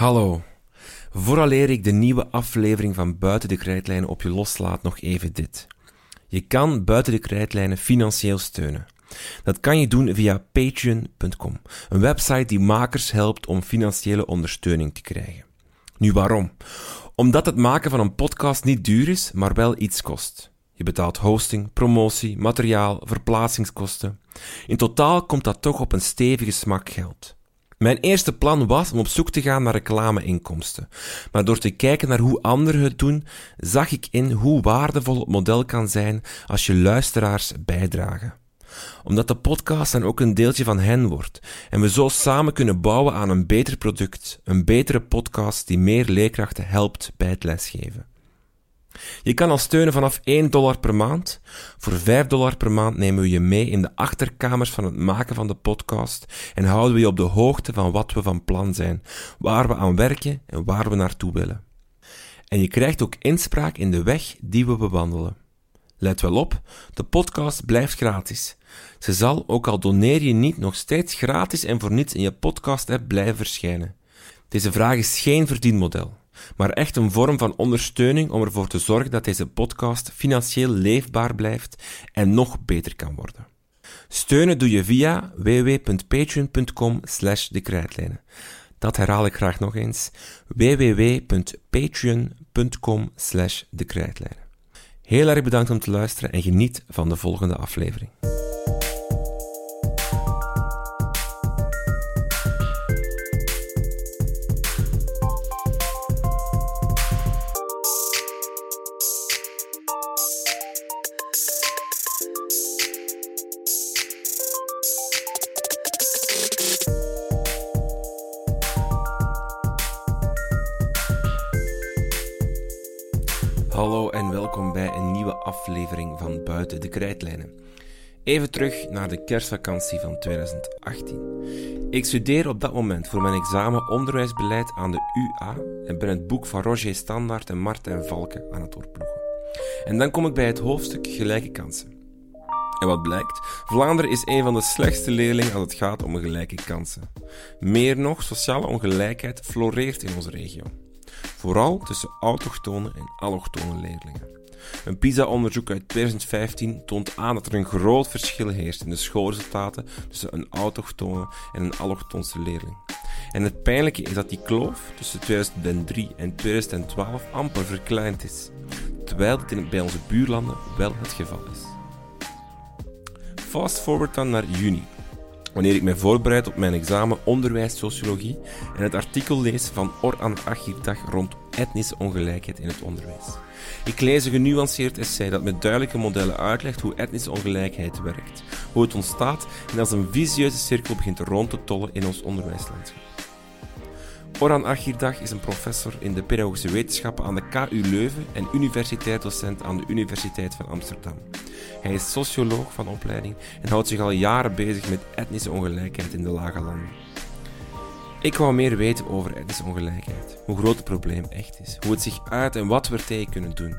Hallo. Vooraleer ik de nieuwe aflevering van Buiten de Krijtlijnen op je loslaat, nog even dit. Je kan Buiten de Krijtlijnen financieel steunen. Dat kan je doen via patreon.com, een website die makers helpt om financiële ondersteuning te krijgen. Nu waarom? Omdat het maken van een podcast niet duur is, maar wel iets kost. Je betaalt hosting, promotie, materiaal, verplaatsingskosten. In totaal komt dat toch op een stevige smak geld. Mijn eerste plan was om op zoek te gaan naar reclameinkomsten. Maar door te kijken naar hoe anderen het doen, zag ik in hoe waardevol het model kan zijn als je luisteraars bijdragen omdat de podcast dan ook een deeltje van hen wordt en we zo samen kunnen bouwen aan een beter product, een betere podcast die meer leerkrachten helpt bij het lesgeven. Je kan al steunen vanaf 1 dollar per maand. Voor 5 dollar per maand nemen we je mee in de achterkamers van het maken van de podcast en houden we je op de hoogte van wat we van plan zijn, waar we aan werken en waar we naartoe willen. En je krijgt ook inspraak in de weg die we bewandelen. Let wel op, de podcast blijft gratis. Ze zal, ook al doneer je niet, nog steeds gratis en voor niets in je podcast-app blijven verschijnen. Deze vraag is geen verdienmodel, maar echt een vorm van ondersteuning om ervoor te zorgen dat deze podcast financieel leefbaar blijft en nog beter kan worden. Steunen doe je via www.patreon.com slash. Dat herhaal ik graag nog eens. www.patreon.com slash. Heel erg bedankt om te luisteren en geniet van de volgende aflevering. Van Buiten de Krijtlijnen. Even terug naar de kerstvakantie van 2018. Ik studeer op dat moment voor mijn examen onderwijsbeleid aan de UA en ben het boek van Roger Standaard en Martijn Valken aan het doorploegen. En dan kom ik bij het hoofdstuk Gelijke kansen. En wat blijkt? Vlaanderen is een van de slechtste leerlingen als het gaat om gelijke kansen. Meer nog, sociale ongelijkheid floreert in onze regio vooral tussen autochtone en allochtone leerlingen. Een PISA-onderzoek uit 2015 toont aan dat er een groot verschil heerst in de schoolresultaten tussen een autochtone en een allochtonse leerling. En het pijnlijke is dat die kloof tussen 2003 en 2012 amper verkleind is, terwijl dit bij onze buurlanden wel het geval is. Fast forward dan naar juni wanneer ik mij voorbereid op mijn examen onderwijssociologie en het artikel lees van Oran Achirdag rond etnische ongelijkheid in het onderwijs. Ik lees een genuanceerd essay dat met duidelijke modellen uitlegt hoe etnische ongelijkheid werkt, hoe het ontstaat en als een visieuze cirkel begint rond te tollen in ons onderwijslandschap. Oran Achirdag is een professor in de pedagogische wetenschappen aan de KU Leuven en universitair docent aan de Universiteit van Amsterdam. Hij is socioloog van opleiding en houdt zich al jaren bezig met etnische ongelijkheid in de lage landen. Ik wou meer weten over ongelijkheid, hoe groot het probleem echt is, hoe het zich uit en wat we er tegen kunnen doen.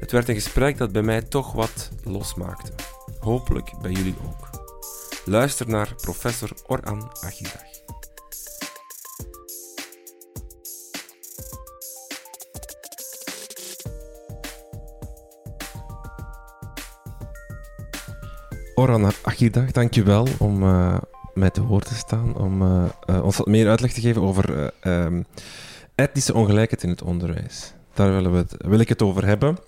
Het werd een gesprek dat bij mij toch wat losmaakte. Hopelijk bij jullie ook. Luister naar professor Oran Agidag. Oran Achiedag, dankjewel om uh, mij te woord te staan, om uh, uh, ons wat meer uitleg te geven over um, etnische ongelijkheid in het onderwijs. Daar willen we het, wil ik het over hebben.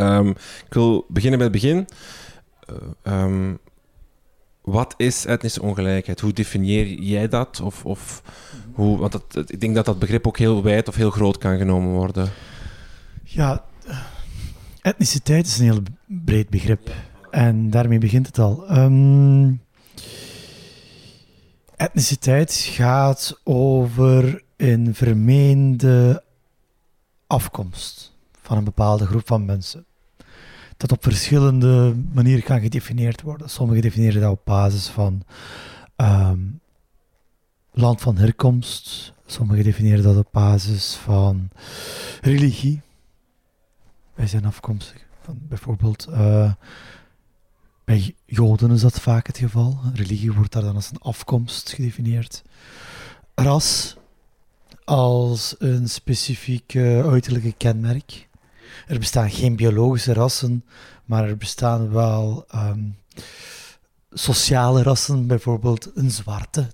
Um, ik wil beginnen bij het begin. Um, wat is etnische ongelijkheid? Hoe definieer jij dat? Of, of hoe, want dat, ik denk dat dat begrip ook heel wijd of heel groot kan genomen worden. Ja, etniciteit is een heel breed begrip. En daarmee begint het al. Um, etniciteit gaat over een vermeende afkomst van een bepaalde groep van mensen. Dat op verschillende manieren kan gedefinieerd worden. Sommigen definiëren dat op basis van um, land van herkomst. Sommigen definiëren dat op basis van religie. Wij zijn afkomstig van bijvoorbeeld uh, bij Joden is dat vaak het geval. Religie wordt daar dan als een afkomst gedefinieerd. Ras, als een specifiek uiterlijke kenmerk. Er bestaan geen biologische rassen, maar er bestaan wel ehm, sociale rassen, bijvoorbeeld een zwarte.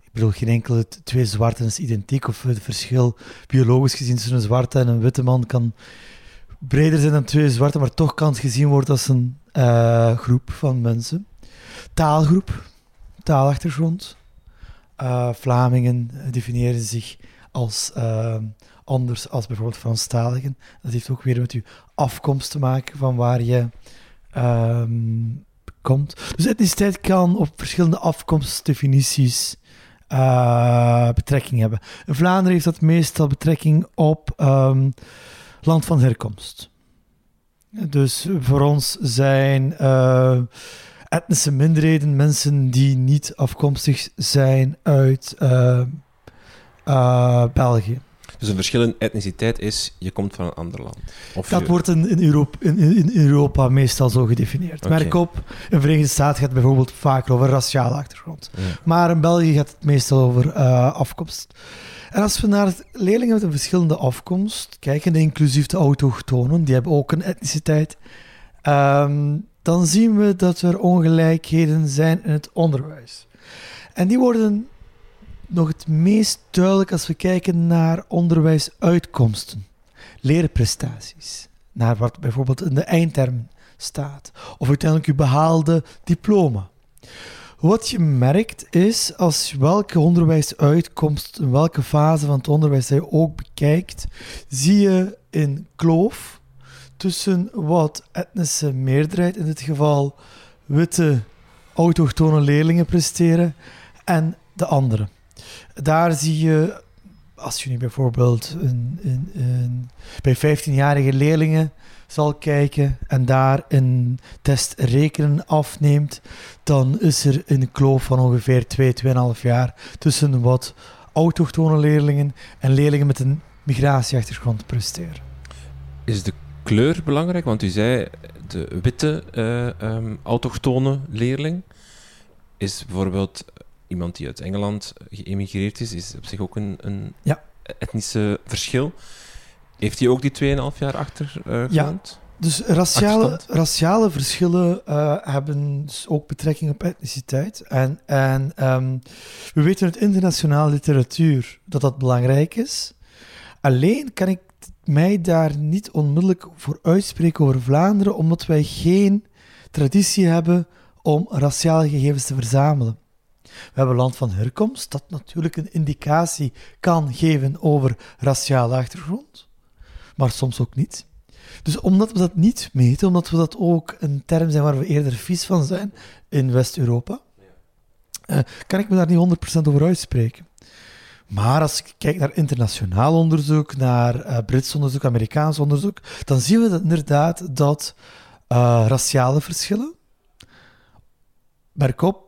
Ik bedoel, geen enkele twee zwarten is identiek, of het verschil biologisch gezien tussen een zwarte en een witte man kan breder zijn dan twee zwarte, maar toch kan het gezien worden als een uh, groep van mensen. Taalgroep, taalachtergrond. Uh, Vlamingen definiëren zich als uh, anders als bijvoorbeeld Franstaligen. Dat heeft ook weer met uw afkomst te maken van waar je um, komt. Dus etniciteit kan op verschillende afkomstdefinities uh, betrekking hebben. In Vlaanderen heeft dat meestal betrekking op um, land van herkomst. Dus voor ons zijn uh, etnische minderheden mensen die niet afkomstig zijn uit uh, uh, België. Dus een verschil in etniciteit is, je komt van een ander land. Of dat wordt in, in, Europa, in, in, Europa meestal zo gedefinieerd. Okay. Merk op, in Verenigde Staten gaat het bijvoorbeeld vaker over raciale achtergrond. Ja. Maar in België gaat het meestal over afkomst. En als we naar leerlingen met een verschillende afkomst kijken, inclusief de autochtonen, die hebben ook een etniciteit, um, dan zien we dat er ongelijkheden zijn in het onderwijs. En die worden nog het meest duidelijk als we kijken naar onderwijsuitkomsten, leerprestaties, naar wat bijvoorbeeld in de eindtermen staat, of uiteindelijk uw behaalde diploma. Wat je merkt is, als welke onderwijsuitkomst, in welke fase van het onderwijs je ook bekijkt, zie je een kloof tussen wat etnische meerderheid, in dit geval witte autochtone leerlingen presteren, en de anderen. Daar zie je, als je nu bijvoorbeeld een, een, bij 15-jarige leerlingen zal kijken en daar een test rekenen afneemt, dan is er een kloof van ongeveer 2, 2,5 jaar tussen wat autochtone leerlingen en leerlingen met een migratieachtergrond presteren. Is de kleur belangrijk? Want u zei de witte uh, autochtone leerling is bijvoorbeeld iemand die uit Engeland geëmigreerd is, is op zich ook een, een ja. etnische verschil. Heeft hij ook die 2,5 jaar achtergrond? ja. Dus raciale, raciale verschillen uh, hebben dus ook betrekking op etniciteit. En, en um, we weten uit internationale literatuur dat dat belangrijk is. Alleen kan ik mij daar niet onmiddellijk voor uitspreken over Vlaanderen, omdat wij geen traditie hebben om raciale gegevens te verzamelen. We hebben land van herkomst, dat natuurlijk een indicatie kan geven over raciale achtergrond, maar soms ook niet. Dus omdat we dat niet meten, omdat we dat ook een term zijn waar we eerder vies van zijn in West-Europa, uh, kan ik me daar niet 100% over uitspreken. Maar als ik kijk naar internationaal onderzoek, naar uh, Brits onderzoek, Amerikaans onderzoek, dan zien we dat inderdaad dat uh, raciale verschillen, merk op,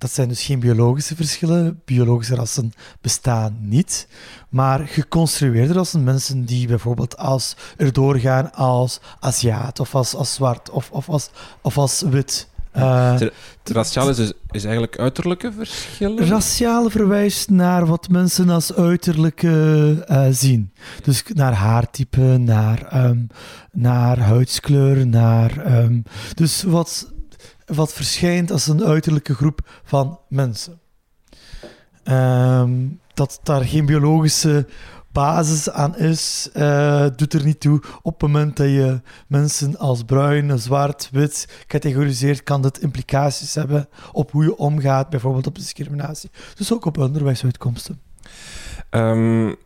dat zijn dus geen biologische verschillen. Biologische rassen bestaan niet. Maar geconstrueerde rassen, mensen die bijvoorbeeld als erdoor gaan als Aziat of als, als zwart of, of, als, of als wit. Uh, raciaal is, dus, is eigenlijk uiterlijke verschillen? Raciaal verwijst naar wat mensen als uiterlijke uh, zien. Dus naar haartype, naar, um, naar huidskleur, naar... Um, dus wat wat verschijnt als een uiterlijke groep van mensen. Um, dat daar geen biologische basis aan is, uh, doet er niet toe. Op het moment dat je mensen als bruin, zwart, wit categoriseert, kan dat implicaties hebben op hoe je omgaat, bijvoorbeeld op discriminatie. Dus ook op onderwijsuitkomsten. Um,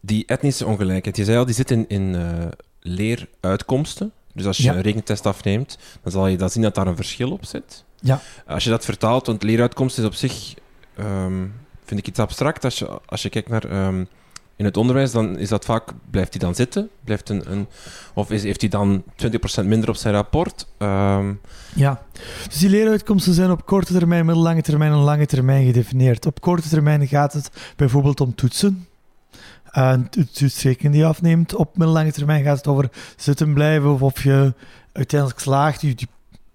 die etnische ongelijkheid, je zei al, die zit in, in uh, leeruitkomsten. Dus als je een rekentest afneemt, dan zal je dan zien dat daar een verschil op zit. Ja. Als je dat vertaalt, want leeruitkomst is op zich, um, vind ik iets abstract. Als je, als je kijkt naar um, in het onderwijs, dan is dat vaak, blijft hij dan zitten? Blijft een, een, of is, heeft hij dan 20% minder op zijn rapport? Um, ja, dus die leeruitkomsten zijn op korte termijn, middellange termijn en lange termijn gedefinieerd. Op korte termijn gaat het bijvoorbeeld om toetsen. Uh, toetsrekening die je afneemt. Op middellange termijn gaat het over zitten blijven of of je uiteindelijk slaagt je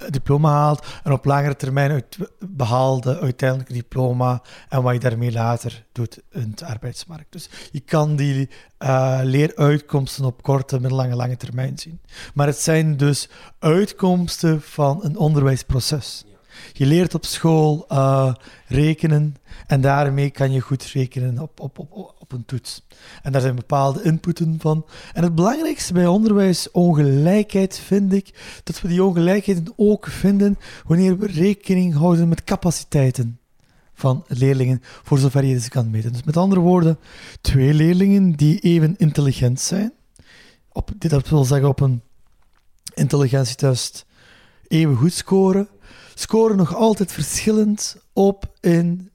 diploma haalt en op langere termijn uit, behaalde uiteindelijk diploma en wat je daarmee later doet in de arbeidsmarkt. Dus je kan die uh, leeruitkomsten op korte, middellange, lange termijn zien. Maar het zijn dus uitkomsten van een onderwijsproces. Je leert op school uh, rekenen en daarmee kan je goed rekenen op, op, op, een toets. En daar zijn bepaalde inputen van. En het belangrijkste bij onderwijsongelijkheid vind ik dat we die ongelijkheden ook vinden wanneer we rekening houden met capaciteiten van leerlingen, voor zover je ze kan meten. Dus met andere woorden, twee leerlingen die even intelligent zijn, op, dit wil zeggen op een intelligentietest even goed scoren, scoren nog altijd verschillend op in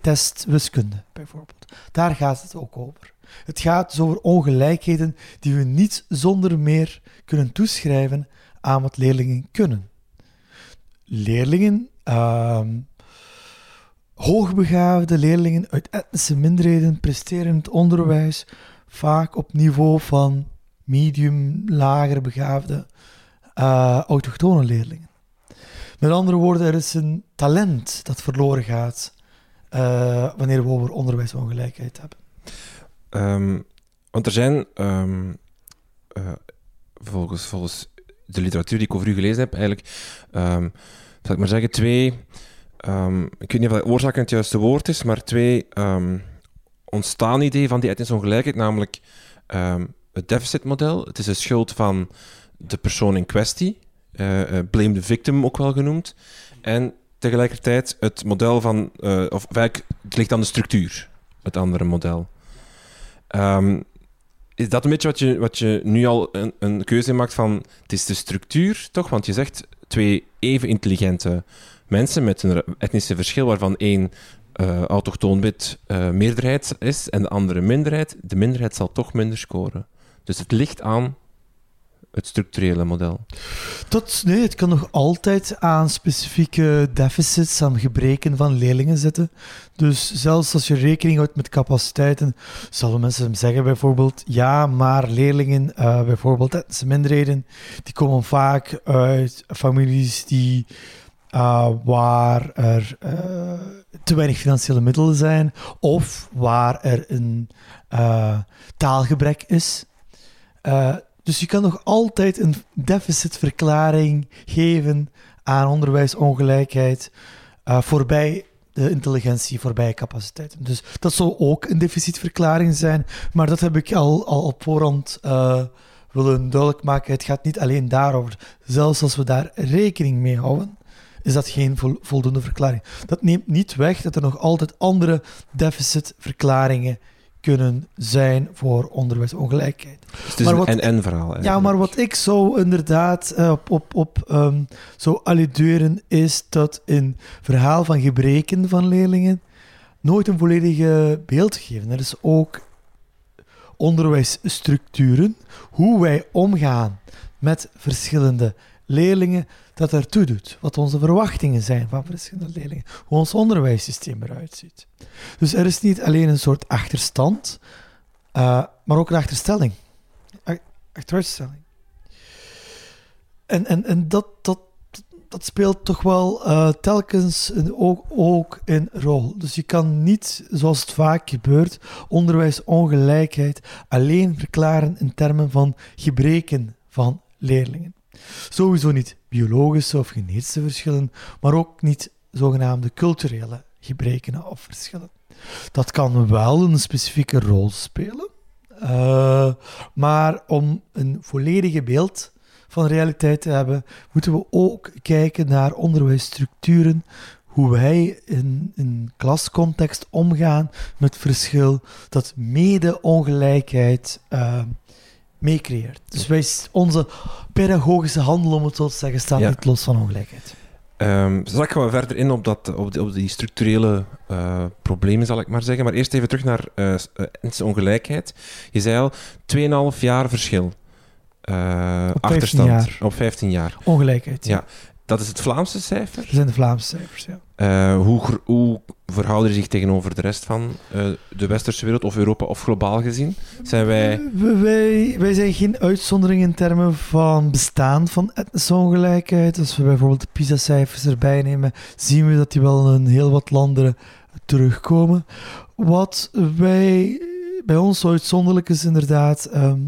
test wiskunde, bijvoorbeeld. Daar gaat het ook over. Het gaat dus over ongelijkheden die we niet zonder meer kunnen toeschrijven aan wat leerlingen kunnen. Leerlingen, uh, hoogbegaafde leerlingen uit etnische minderheden presteren in het onderwijs vaak op niveau van medium, lager begaafde uh, autochtone leerlingen. Met andere woorden, er is een talent dat verloren gaat uh, wanneer we over onderwijsongelijkheid hebben. Um, want er zijn, um, uh, volgens, volgens de literatuur die ik over u gelezen heb, eigenlijk, um, zal ik maar zeggen, twee, ik weet niet of oorzaak het juiste woord is, maar twee ontstaan idee van die etnische ongelijkheid, namelijk het deficitmodel. Het is de schuld van de persoon in kwestie, uh, blame the victim ook wel genoemd. En tegelijkertijd het model van, uh, of het ligt aan de structuur, het andere model. Um, is dat een beetje wat je, wat je nu al een, een keuze maakt van, het is de structuur toch? Want je zegt twee even intelligente mensen met een etnische verschil, waarvan één uh, autochtoon wit uh, meerderheid is en de andere minderheid. De minderheid zal toch minder scoren. Dus het ligt aan het structurele model? Tot, nee, het kan nog altijd aan specifieke deficits, aan gebreken van leerlingen zitten. Dus zelfs als je rekening houdt met capaciteiten, zullen mensen zeggen bijvoorbeeld, ja, maar leerlingen, uh, bijvoorbeeld etnische minderheden, die komen vaak uit families die, uh, waar er uh, te weinig financiële middelen zijn, of waar er een taalgebrek is. Dus je kan nog altijd een deficitverklaring geven aan onderwijsongelijkheid uh, voorbij de intelligentie, voorbij capaciteiten. Dus dat zou ook een deficitverklaring zijn, maar dat heb ik al, al op voorhand uh, willen duidelijk maken. Het gaat niet alleen daarover. Zelfs als we daar rekening mee houden, is dat geen voldoende verklaring. Dat neemt niet weg dat er nog altijd andere deficitverklaringen kunnen zijn voor onderwijsongelijkheid. Dus het is maar wat, een en-en-verhaal. Ja, maar wat ik zou inderdaad uh, op, op, op um, zou alluderen, is dat in verhaal van gebreken van leerlingen nooit een volledige beeld geven. Er is ook onderwijsstructuren, hoe wij omgaan met verschillende leerlingen, dat ertoe doet. Wat onze verwachtingen zijn van verschillende leerlingen. Hoe ons onderwijssysteem eruit ziet. Dus er is niet alleen een soort achterstand, uh, maar ook een achterstelling. Achteruitstelling. En, en, en dat, dat, dat speelt toch wel uh, telkens een, ook, ook een rol. Dus je kan niet, zoals het vaak gebeurt, onderwijsongelijkheid alleen verklaren in termen van gebreken van leerlingen. Sowieso niet biologische of genetische verschillen, maar ook niet zogenaamde culturele gebreken of verschillen. Dat kan wel een specifieke rol spelen, uh, maar om een volledige beeld van realiteit te hebben, moeten we ook kijken naar onderwijsstructuren, hoe wij in een klascontext omgaan met verschil dat mede ongelijkheid uh, meecreëert. Dus wij, onze pedagogische handel, om het zo te zeggen, staat niet los van ongelijkheid. Um, straks gaan we verder in op, dat, op, die, op die structurele uh, problemen, zal ik maar zeggen. Maar eerst even terug naar uh, ongelijkheid. Je zei al, 2,5 jaar verschil. Uh, op achterstand. 15 jaar. Op 15 jaar. Ongelijkheid. Ja. Dat is het Vlaamse cijfer? Dat zijn de Vlaamse cijfers, ja. hoe, hoe verhouden zich tegenover de rest van eh, de westerse wereld of Europa of globaal gezien? Zijn wij... W- Wij, wij zijn geen uitzondering in termen van bestaan van etnische ongelijkheid. Als we bijvoorbeeld de PISA-cijfers erbij nemen, zien we dat die wel in heel wat landen terugkomen. Wat wij, bij ons zo uitzonderlijk is inderdaad ehm,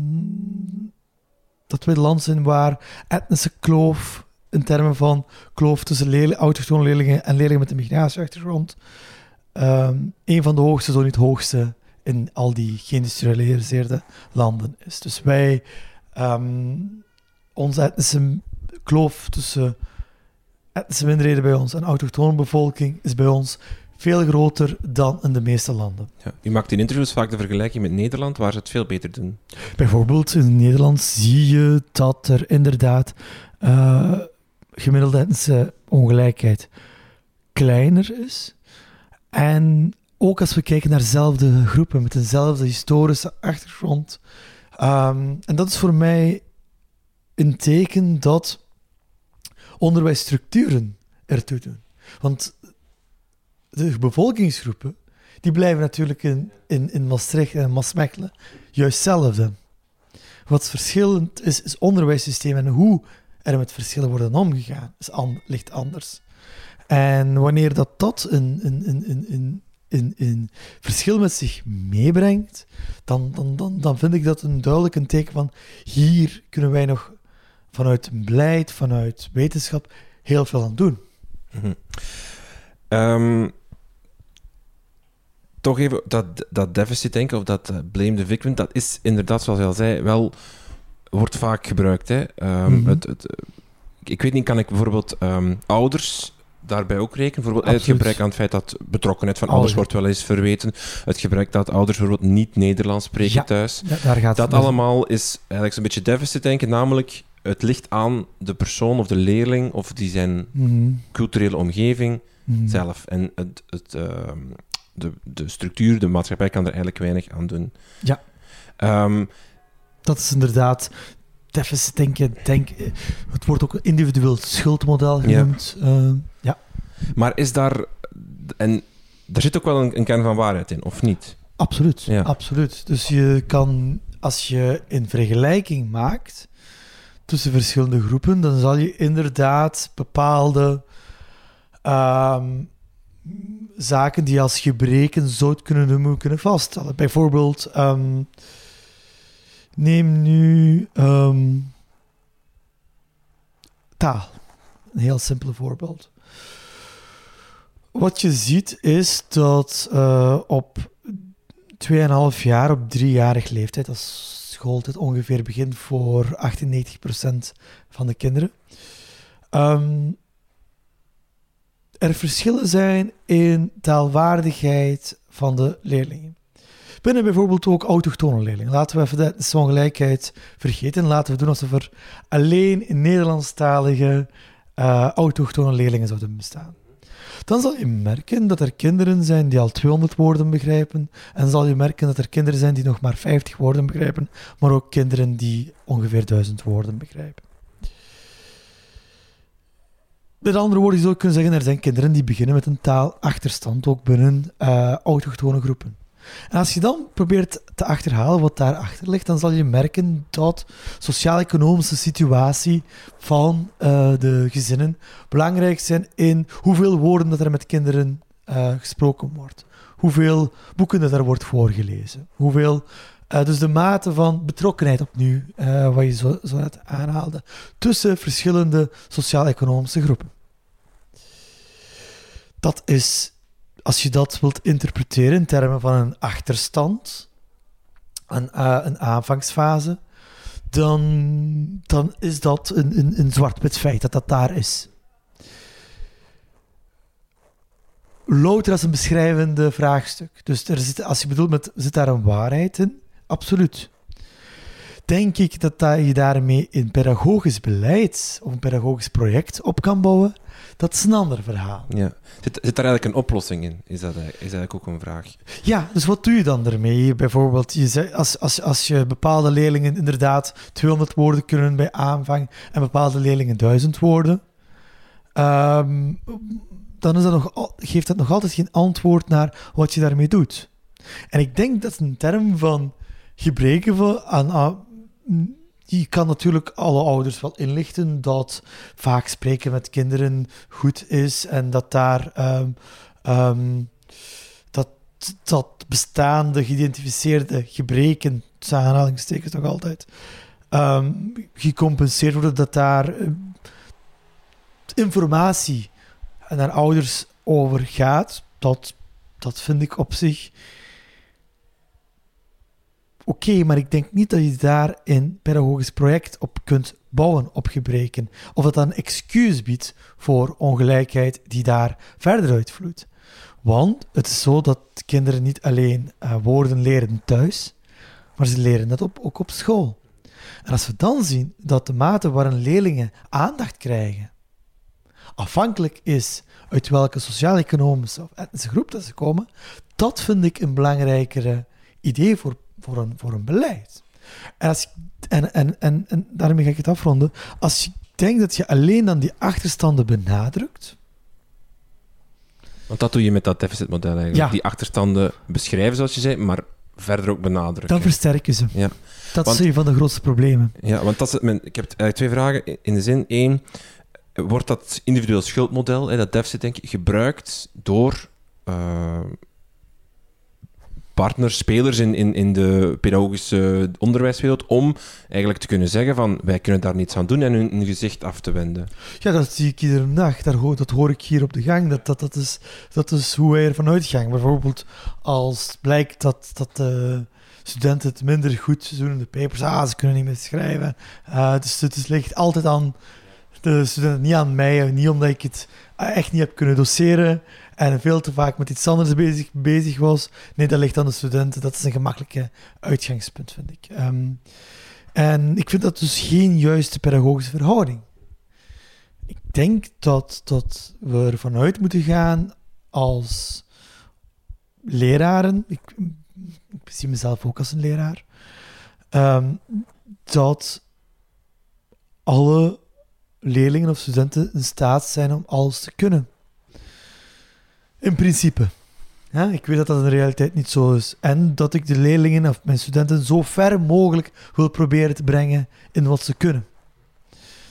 dat wij het land zijn waar etnische kloof in termen van kloof tussen leerling, autochtone leerlingen en leerlingen met een migratieachtergrond ehm een van de hoogste, zo niet hoogste in al die geïndustrialiseerde landen is. Dus wij, ehm, onze etnische kloof tussen etnische minderheden bij ons en autochtone bevolking is bij ons veel groter dan in de meeste landen. Ja. U maakt in interviews vaak de vergelijking met Nederland, waar ze het veel beter doen. Bijvoorbeeld in Nederland zie je dat er inderdaad eh, gemiddelde etnische ongelijkheid kleiner is. En ook als we kijken naar dezelfde groepen met dezelfde historische achtergrond. Ehm, en dat is voor mij een teken dat onderwijsstructuren ertoe doen. Want de bevolkingsgroepen die blijven natuurlijk in, in, in Maastricht en Maasmechelen juist hetzelfde. Wat verschillend is, is onderwijssysteem en hoe er met verschillen worden omgegaan, is ligt anders. En wanneer dat, dat een, een, een, een, een, een, verschil met zich meebrengt, dan, dan, dan, dan vind ik dat een duidelijk een teken van hier kunnen wij nog vanuit beleid, vanuit wetenschap heel veel aan doen. Mhm. Ehm, toch even, dat, dat deficit denken, of dat eh, blame the victim, dat is inderdaad, zoals je al zei, wel, wordt vaak gebruikt. Hè? Ehm, Mhm. het, het, ik weet niet, kan ik bijvoorbeeld ehm, ouders daarbij ook rekenen? Bijvoorbeeld het Absoluut. gebrek aan het feit dat betrokkenheid van ouders wordt wel eens verweten. Het gebrek dat ouders bijvoorbeeld niet Nederlands spreken Ja. thuis. Ja, daar gaat Dat het allemaal is eigenlijk zo'n beetje deficit denken, namelijk het ligt aan de persoon of de leerling of die zijn Mhm. culturele omgeving Mhm. zelf. En het, het, ehm, de, de structuur, de maatschappij kan er eigenlijk weinig aan doen. Ja. Ehm, Dat is inderdaad deficit denken. Denk, het wordt ook een individueel schuldmodel Ja. genoemd. Eh, ja, maar is daar... En er zit ook wel een, een kern van waarheid in, of niet? absoluut. Ja. absoluut. Dus je kan, als je een vergelijking maakt tussen verschillende groepen, dan zal je inderdaad bepaalde ehm, zaken die je als gebreken zou kunnen noemen, kunnen vaststellen. Bijvoorbeeld, ehm, neem nu ehm, taal. Een heel simpel voorbeeld. Wat je ziet is dat eh, op 2,5 jaar, op driejarig leeftijd, als schooltijd ongeveer begint voor 98% van de kinderen, ehm, er verschillen zijn in taalwaardigheid van de leerlingen. Binnen bijvoorbeeld ook autochtone leerlingen. Laten we even de ongelijkheid vergeten. Laten we doen alsof er alleen Nederlandstalige eh autochtone leerlingen zouden bestaan. Dan zal je merken dat er kinderen zijn die al 200 woorden begrijpen. En zal je merken dat er kinderen zijn die nog maar 50 woorden begrijpen. Maar ook kinderen die ongeveer 1000 woorden begrijpen. Met andere woorden, je zou kunnen zeggen, er zijn kinderen die beginnen met een taalachterstand, ook binnen eh autochtone groepen. En als je dan probeert te achterhalen wat daarachter ligt, dan zal je merken dat sociaal-economische situatie van eh, de gezinnen belangrijk zijn in hoeveel woorden dat er met kinderen eh, gesproken wordt. Hoeveel boeken dat er wordt voorgelezen. Hoeveel, eh, dus de mate van betrokkenheid opnieuw, eh, wat je zo, zo net aanhaalde, tussen verschillende sociaal-economische groepen. Dat is, als je dat wilt interpreteren in termen van een achterstand, een, eh, een aanvangsfase, dan, dan is dat een, een, een zwart-wit feit dat dat daar is. Louter als een beschrijvende vraagstuk. Dus er zit, als je bedoelt, met, zit daar een waarheid in? Absoluut. Denk ik dat, dat je daarmee een pedagogisch beleid of een pedagogisch project op kan bouwen? Dat is een ander verhaal. Ja. Zit, zit daar eigenlijk een oplossing in? Is dat, is eigenlijk ook een vraag? Ja, dus wat doe je dan ermee? Bijvoorbeeld, je zegt, als, als, als je bepaalde leerlingen inderdaad 200 woorden kunnen bij aanvang en bepaalde leerlingen 1000 woorden, ehm, dan is dat nog, geeft dat nog altijd geen antwoord naar wat je daarmee doet. En ik denk dat een term van gebreken van, aan- je kan natuurlijk alle ouders wel inlichten dat vaak spreken met kinderen goed is en dat daar ehm, ehm, dat, dat bestaande geïdentificeerde gebreken, tussen aanhalingstekens nog altijd, ehm, gecompenseerd worden, dat daar eh, informatie naar ouders over gaat, dat, dat vind ik op zich oké, maar ik denk niet dat je daar een pedagogisch project op kunt bouwen op gebreken. Of dat dat een excuus biedt voor ongelijkheid die daar verder uitvloeit. Want het is zo dat kinderen niet alleen eh, woorden leren thuis, maar ze leren dat op, ook op school. En als we dan zien dat de mate waarin leerlingen aandacht krijgen afhankelijk is uit welke sociaal-economische of etnische groep dat ze komen, dat vind ik een belangrijkere idee voor, voor, een, voor een beleid. En, als, en, en, en, en daarmee ga ik het afronden. Als je denkt dat je alleen dan die achterstanden benadrukt, Want dat doe je met dat deficitmodel eigenlijk. Ja. Die achterstanden beschrijven, zoals je zei, maar verder ook benadrukken. dan versterken ze. Ja. Dat Want- is een van de grootste problemen. Ja, want dat is het, mijn, ik heb eigenlijk twee vragen in de zin. Eén, wordt dat individueel schuldmodel, hè, dat deficit denk ik, gebruikt door eh, partners, spelers in, in, in de pedagogische onderwijswereld om eigenlijk te kunnen zeggen van wij kunnen daar niets aan doen en hun, gezicht af te wenden. Ja, dat zie ik iedere dag. Dat hoor ik hier op de gang. Dat, dat, dat, is, dat is hoe wij ervan uitgaan. Bijvoorbeeld als blijkt dat, dat de studenten het minder goed doen in de papers. Ah, ze kunnen niet meer schrijven. Eh, dus het is- ligt altijd aan de studenten, niet aan mij. Niet omdat ik het eh, echt niet heb kunnen doseren en veel te vaak met iets anders bezig, bezig was. Nee, dat ligt aan de studenten. Dat is een gemakkelijke uitgangspunt, vind ik. Ehm, en ik vind dat dus geen juiste pedagogische verhouding. Ik denk dat, dat we ervan uit moeten gaan als leraren, ik, zie mezelf ook als een leraar, ehm, dat alle leerlingen of studenten in staat zijn om alles te kunnen. In principe. Ik weet dat dat in de realiteit niet zo is. En dat ik de leerlingen of mijn studenten zo ver mogelijk wil proberen te brengen in wat ze kunnen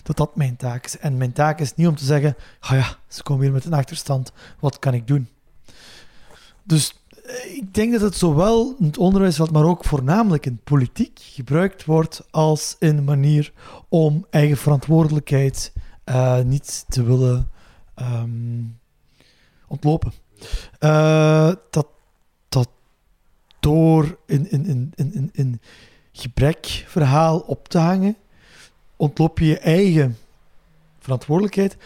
dat dat mijn taak is. En mijn taak is niet om te zeggen, ah ja, ze komen hier met een achterstand, wat kan ik doen? Dus eh, ik denk dat het zowel in het onderwijsveld, maar ook voornamelijk in politiek gebruikt wordt als een manier om eigen verantwoordelijkheid eh, niet te willen ehm, ontlopen. Eh, dat, dat door in, in, in, in, in, gebrekverhaal op te hangen, ontloop je je eigen verantwoordelijkheid.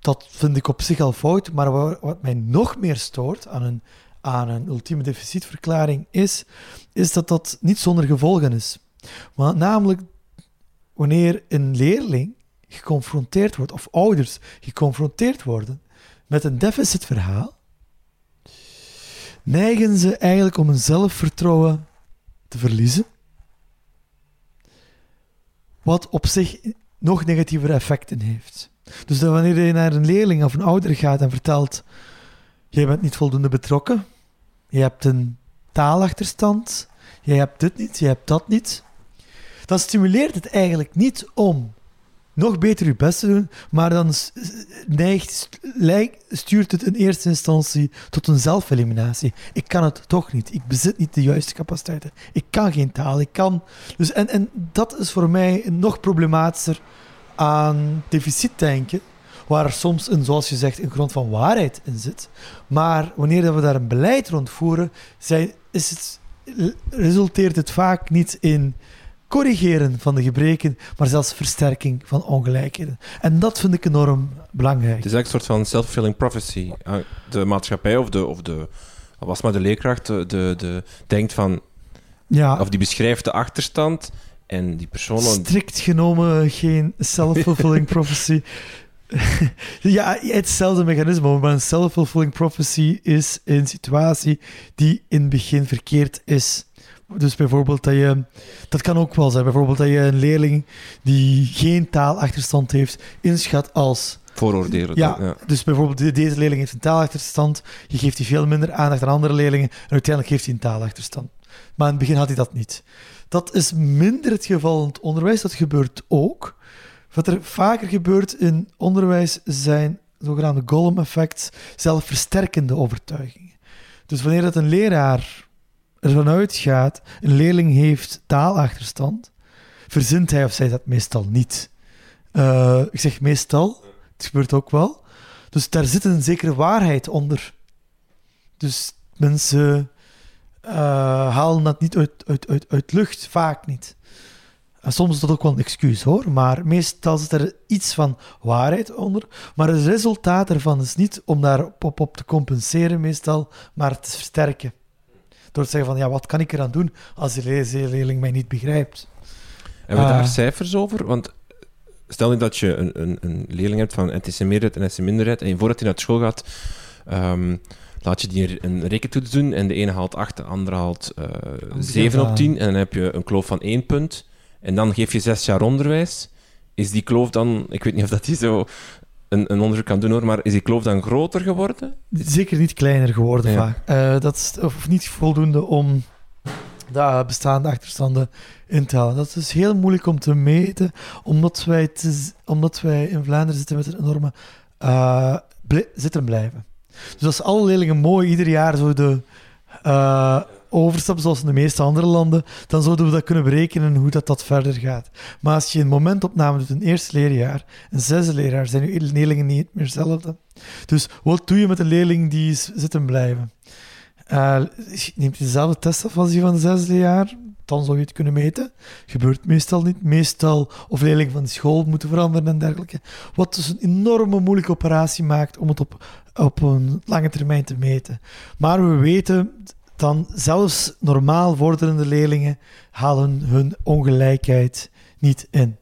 Dat vind ik op zich al fout, maar wa- wat mij nog meer stoort aan een, aan een ultieme deficitverklaring is, is dat dat niet zonder gevolgen is. Want namelijk, wanneer een leerling geconfronteerd wordt, of ouders geconfronteerd worden met een deficitverhaal, neigen ze eigenlijk om hun zelfvertrouwen te verliezen wat op zich nog negatievere effecten heeft. Dus dat wanneer je naar een leerling of een ouder gaat en vertelt: jij bent niet voldoende betrokken, je hebt een taalachterstand, jij hebt dit niet, je hebt dat niet, dan stimuleert het eigenlijk niet om nog beter je best te doen, maar dan neigt, stuurt het in eerste instantie tot een zelfeliminatie. Ik kan het toch niet. Ik bezit niet de juiste capaciteiten. Ik kan geen taal. Ik kan. Dus en, en dat is voor mij nog problematischer aan deficitdenken, waar er soms een, zoals je zegt, een grond van waarheid in zit. Maar wanneer dat we daar een beleid rond voeren, zijn, is het, resulteert het vaak niet in corrigeren van de gebreken, maar zelfs versterking van ongelijkheden. En dat vind ik enorm belangrijk. Het is eigenlijk een soort van self-fulfilling prophecy. Uh, De maatschappij of de, of de was maar de leerkracht, de, de, de- denkt van, Ja, of die beschrijft de achterstand en die persoon... strikt genomen geen self-fulfilling prophecy. ja, hetzelfde mechanisme, maar een self-fulfilling prophecy is een situatie die in het begin verkeerd is. Dus bijvoorbeeld dat je, dat kan ook wel zijn, bijvoorbeeld dat je een leerling die geen taalachterstand heeft, inschat als Vooroordelen. Ja, ja. dus bijvoorbeeld de- deze leerling heeft een taalachterstand, je geeft die veel minder aandacht dan andere leerlingen en uiteindelijk heeft hij een taalachterstand. Maar in het begin had hij dat niet. Dat is minder het geval in het onderwijs, dat gebeurt ook. Wat er vaker gebeurt in onderwijs zijn zogenaamde Gollum-effects, zelfversterkende overtuigingen. Dus wanneer dat een leraar ervan uitgaat, een leerling heeft taalachterstand, verzint hij of zij dat meestal niet. Eh, ik zeg meestal, het gebeurt ook wel. Dus daar zit een zekere waarheid onder. Dus mensen eh, halen dat niet uit, uit, uit, uit lucht, vaak niet. En soms is dat ook wel een excuus hoor, maar meestal zit er iets van waarheid onder. Maar het resultaat ervan is niet om daar op, op te compenseren, meestal, maar te versterken. Door te zeggen van ja, wat kan ik eraan doen als le- leerling mij niet begrijpt? Hebben we daar Ah. cijfers over? Want stel nu dat je een, een, een leerling hebt van etnische meerderheid en etnische minderheid, en voordat hij naar school gaat, ehm, laat je die een rekentoets doen, en de ene haalt 8, de andere haalt eh 7 op aan. 10, en dan heb je een kloof van 1 punt, en dan geef je 6 jaar onderwijs. Is die kloof dan, ik weet niet of dat die zo een, een onderzoek kan doen hoor, maar is die kloof dan groter geworden? Zeker niet kleiner geworden Ja. vaak. Eh, dat is of niet voldoende om de bestaande achterstanden in te halen. Dat is heel moeilijk om te meten, omdat wij, te omdat wij in Vlaanderen zitten met een enorme eh, bl- zitten blijven. Dus als alle leerlingen mooi ieder jaar zo de eh, overstappen, zoals in de meeste andere landen, dan zouden we dat kunnen berekenen hoe dat, dat verder gaat. Maar als je een momentopname doet, een eerste leerjaar, een zesde leerjaar, zijn je leerlingen niet meer hetzelfde. Dus wat doe je met een leerling die is zitten blijven? Eh, neemt je dezelfde test af als die van het zesde jaar? Dan zou je het kunnen meten. Gebeurt meestal niet. Meestal of leerlingen van de school moeten veranderen en dergelijke. Wat dus een enorme moeilijke operatie maakt om het op, op een lange termijn te meten. Maar we weten dan zelfs normaal vorderende leerlingen halen hun ongelijkheid niet in.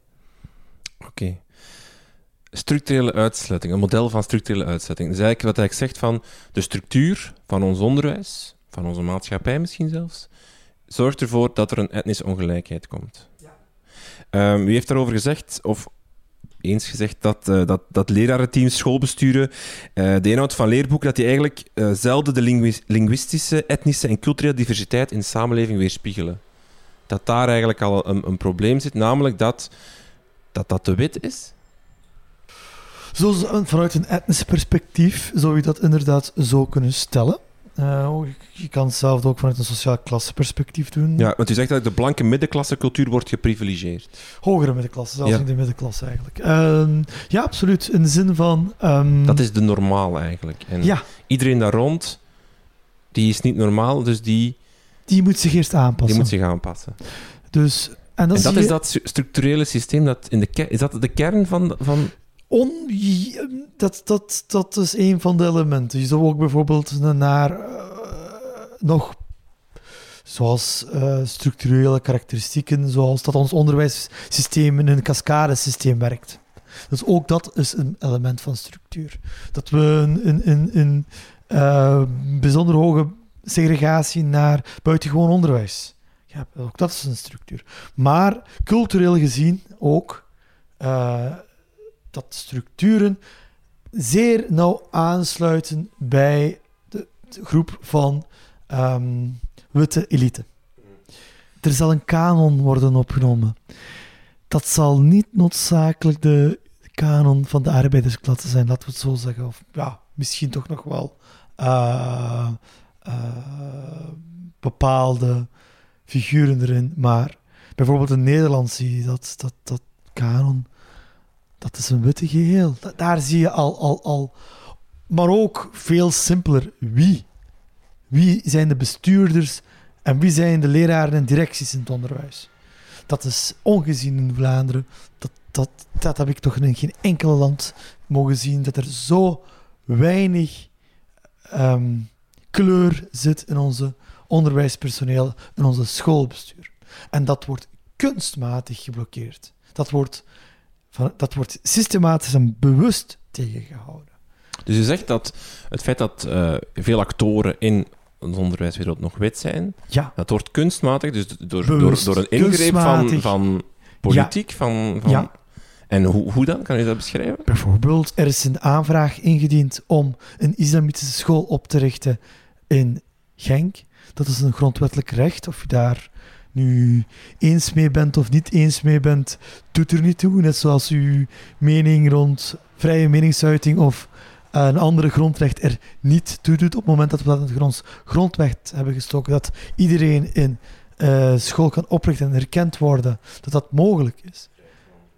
Oké. Structurele uitsluiting, een model van structurele uitsluiting. Dat is eigenlijk wat hij zegt van de structuur van ons onderwijs, van onze maatschappij misschien zelfs, zorgt ervoor dat er een etnische ongelijkheid komt. Ehm, wie heeft daarover gezegd, of eens gezegd, dat, eh, dat, dat lerarenteams, schoolbesturen, eh, de inhoud van leerboeken, dat die eigenlijk eh, zelden de linguïstische, etnische en culturele diversiteit in de samenleving weerspiegelen. Dat daar eigenlijk al een, een probleem zit, namelijk dat dat, dat te wit is. Zo, vanuit een etnisch perspectief zou je dat inderdaad zo kunnen stellen. Eh, je kan hetzelfde ook vanuit een sociaal klasseperspectief doen. Ja, want u zegt dat de blanke middenklasse cultuur wordt geprivilegeerd. Hogere middenklasse, zelfs Ja. niet de middenklasse eigenlijk. Ehm, ja, absoluut. In de zin van... ehm, Dat is de normaal eigenlijk. En Ja, iedereen daar rond, die is niet normaal, dus die, die moet zich eerst aanpassen. die moet zich aanpassen. Dus, en dat, en dat is dat structurele systeem, dat in de is dat de kern van... van On, dat, dat, dat is een van de elementen. Je zou ook bijvoorbeeld naar eh, nog zoals eh, structurele karakteristieken, zoals dat ons onderwijssysteem in een cascadesysteem werkt. Dus ook dat is een element van structuur. Dat we een, een, een, een eh, bijzonder hoge segregatie naar buitengewoon onderwijs. Ja, ook dat is een structuur. Maar cultureel gezien ook dat structuren zeer nauw aansluiten bij de, groep van ehm, witte elite. Er zal een kanon worden opgenomen. Dat zal niet noodzakelijk de kanon van de arbeidersklasse zijn, laten we het zo zeggen. Of ja, misschien toch nog wel eh, eh, bepaalde figuren erin. Maar bijvoorbeeld in Nederland zie je dat, dat, dat kanon dat is een witte geheel. Da- Daar zie je al, al, al. Maar ook veel simpeler. Wie? Wie zijn de bestuurders en wie zijn de leraren en directies in het onderwijs? Dat is ongezien in Vlaanderen. Dat, dat, dat heb ik toch in geen enkel land mogen zien. Dat er zo weinig ehm, kleur zit in onze onderwijspersoneel, in onze schoolbestuur. En dat wordt kunstmatig geblokkeerd. Dat wordt van, dat wordt systematisch en bewust tegengehouden. Dus u zegt dat het feit dat eh, veel actoren in de onderwijswereld nog wit zijn, Ja, dat wordt kunstmatig, dus door, door, Bewust. door een ingreep van, van politiek, van, van, Ja. En hoe, hoe dan? Kan je dat beschrijven? Bijvoorbeeld, er is een aanvraag ingediend om een islamitische school op te richten in Genk. Dat is een grondwettelijk recht. Of je daar nu eens mee bent of niet eens mee bent, doet er niet toe. Net zoals uw mening rond vrije meningsuiting of een andere grondrecht er niet toe doet op het moment dat we dat in grond, grondwet hebben gestoken. Dat iedereen in uh, school kan oprichten en erkend worden, dat dat mogelijk is.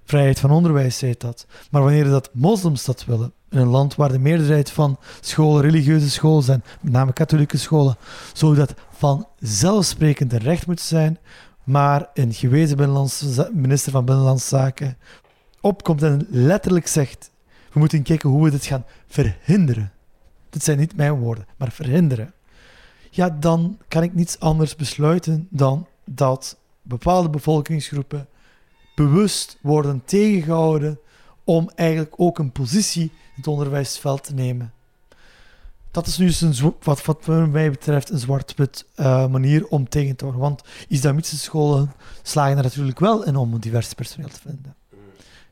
Vrijheid van onderwijs heet dat. Maar wanneer dat moslims dat willen, in een land waar de meerderheid van scholen religieuze scholen zijn, met name katholieke scholen, zou dat vanzelfsprekend een recht moeten zijn, maar een gewezen minister van Binnenlandse Zaken opkomt en letterlijk zegt: we moeten kijken hoe we dit gaan verhinderen. Dit zijn niet mijn woorden, maar verhinderen. Ja, dan kan ik niets anders besluiten dan dat bepaalde bevolkingsgroepen bewust worden tegengehouden om eigenlijk ook een positie in het onderwijsveld te nemen. Dat is nu een, wat, wat mij betreft een zwart-wit uh, manier om tegen te houden. Want islamitische scholen slagen er natuurlijk wel in om een divers personeel te vinden.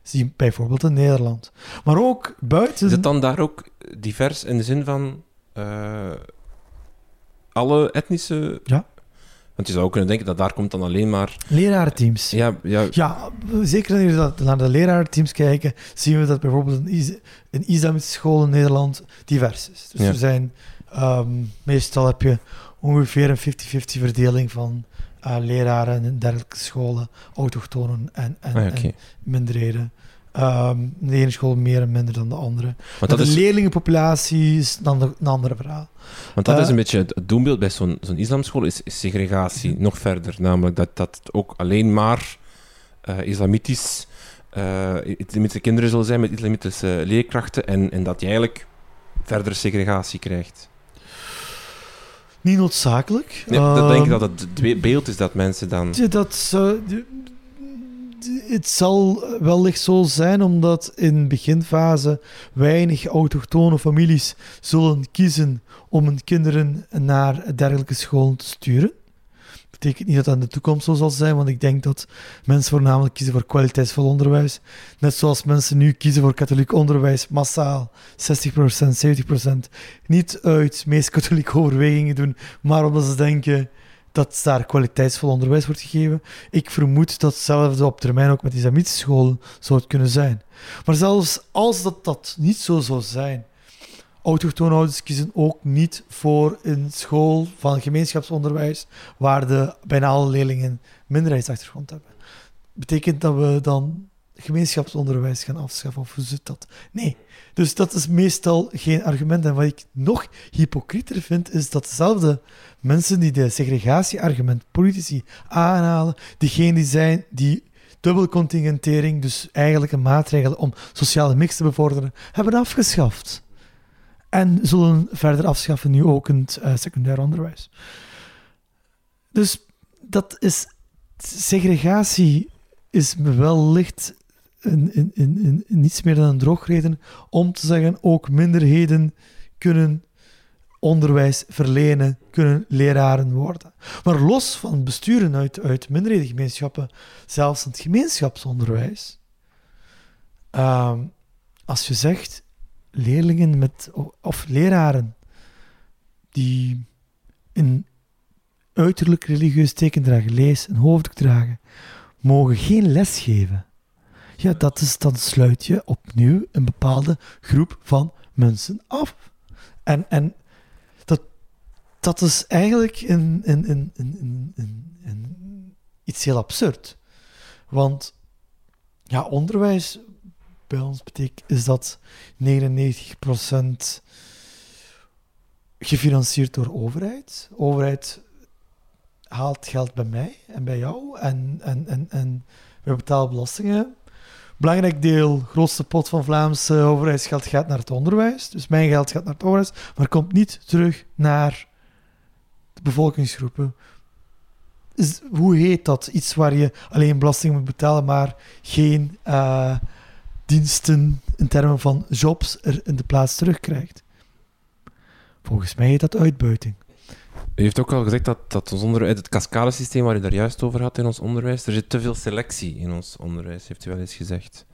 Zie bijvoorbeeld in Nederland. Maar ook buiten. Is het dan daar ook divers in de zin van uh, alle etnische ja. Want je zou ook kunnen denken dat daar komt dan alleen maar... Lerarenteams. Ja, ja. ja zeker als we naar de lerarenteams kijken, zien we dat bijvoorbeeld een, een islamitische school in Nederland divers is. Dus er zijn... Um, meestal heb je ongeveer een 50-50 verdeling van uh, leraren in dergelijke scholen, autochtonen en, en, ah, en minderheden. Um, de ene school meer en minder dan de andere. Want dat de is... leerlingenpopulatie is dan een ander verhaal. Want dat is een eh, beetje het doelbeeld bij zo'n zo'n islamschool, is, segregatie nog verder. Namelijk dat, dat ook alleen maar uh, islamitisch, uh, islamitische kinderen zullen zijn met islamitische leerkrachten en, en dat je eigenlijk verdere segregatie krijgt. Niet noodzakelijk. Nee, dat denk ik dat het beeld is dat mensen dan... Dat, het zal wellicht zo zijn omdat in beginfase weinig autochtone families zullen kiezen om hun kinderen naar dergelijke scholen te sturen. Dat betekent niet dat dat in de toekomst zo zal zijn, want ik denk dat mensen voornamelijk kiezen voor kwaliteitsvol onderwijs. Net zoals mensen nu kiezen voor katholiek onderwijs, massaal, 60%, 70%. Niet uit meest katholieke overwegingen doen, maar omdat ze denken dat daar kwaliteitsvol onderwijs wordt gegeven. Ik vermoed dat hetzelfde op termijn ook met islamitische scholen zou het kunnen zijn. Maar zelfs als dat, dat niet zo zou zijn, autochtone kiezen ook niet voor een school van gemeenschapsonderwijs waar de bijna alle leerlingen minderheidsachtergrond hebben. Betekent dat we dan gemeenschapsonderwijs gaan afschaffen of hoe zit dat? Nee. Dus dat is meestal geen argument. En wat ik nog hypocrieter vind, is dat dezelfde mensen die de segregatieargument, politici, aanhalen, diegenen die zijn die dubbelcontingentering, dus eigenlijk een maatregel om sociale mix te bevorderen, hebben afgeschaft. En zullen verder afschaffen nu ook het uh, secundair onderwijs. Dus dat is segregatie is wellicht een, niets meer dan een drogreden om te zeggen ook minderheden kunnen onderwijs verlenen, kunnen leraren worden. Maar los van besturen uit, uit minderhedengemeenschappen, zelfs in het gemeenschapsonderwijs, uh, als je zegt leerlingen met, of leraren die een uiterlijk religieus teken dragen, lees, een hoofddoek dragen, mogen geen les geven. Ja, dat is, dan sluit je opnieuw een bepaalde groep van mensen af. En, en dat, dat is eigenlijk een, een, een, een, iets heel absurd. Want ja, onderwijs bij ons betekent is dat 99% gefinancierd door overheid. Overheid haalt geld bij mij en bij jou en, en, en, en we betalen belastingen belangrijk deel, grootste pot van Vlaamse overheidsgeld gaat naar het onderwijs. Dus mijn geld gaat naar het onderwijs, maar komt niet terug naar de bevolkingsgroepen. Is, hoe heet dat? Iets waar je alleen belasting moet betalen, maar geen uh, diensten in termen van jobs er in de plaats terugkrijgt. Volgens mij heet dat uitbuiting. U heeft ook al gezegd dat, dat ons onderwijs, het cascadesysteem waar u daar juist over had in ons onderwijs, er zit te veel selectie in ons onderwijs, heeft u wel eens gezegd.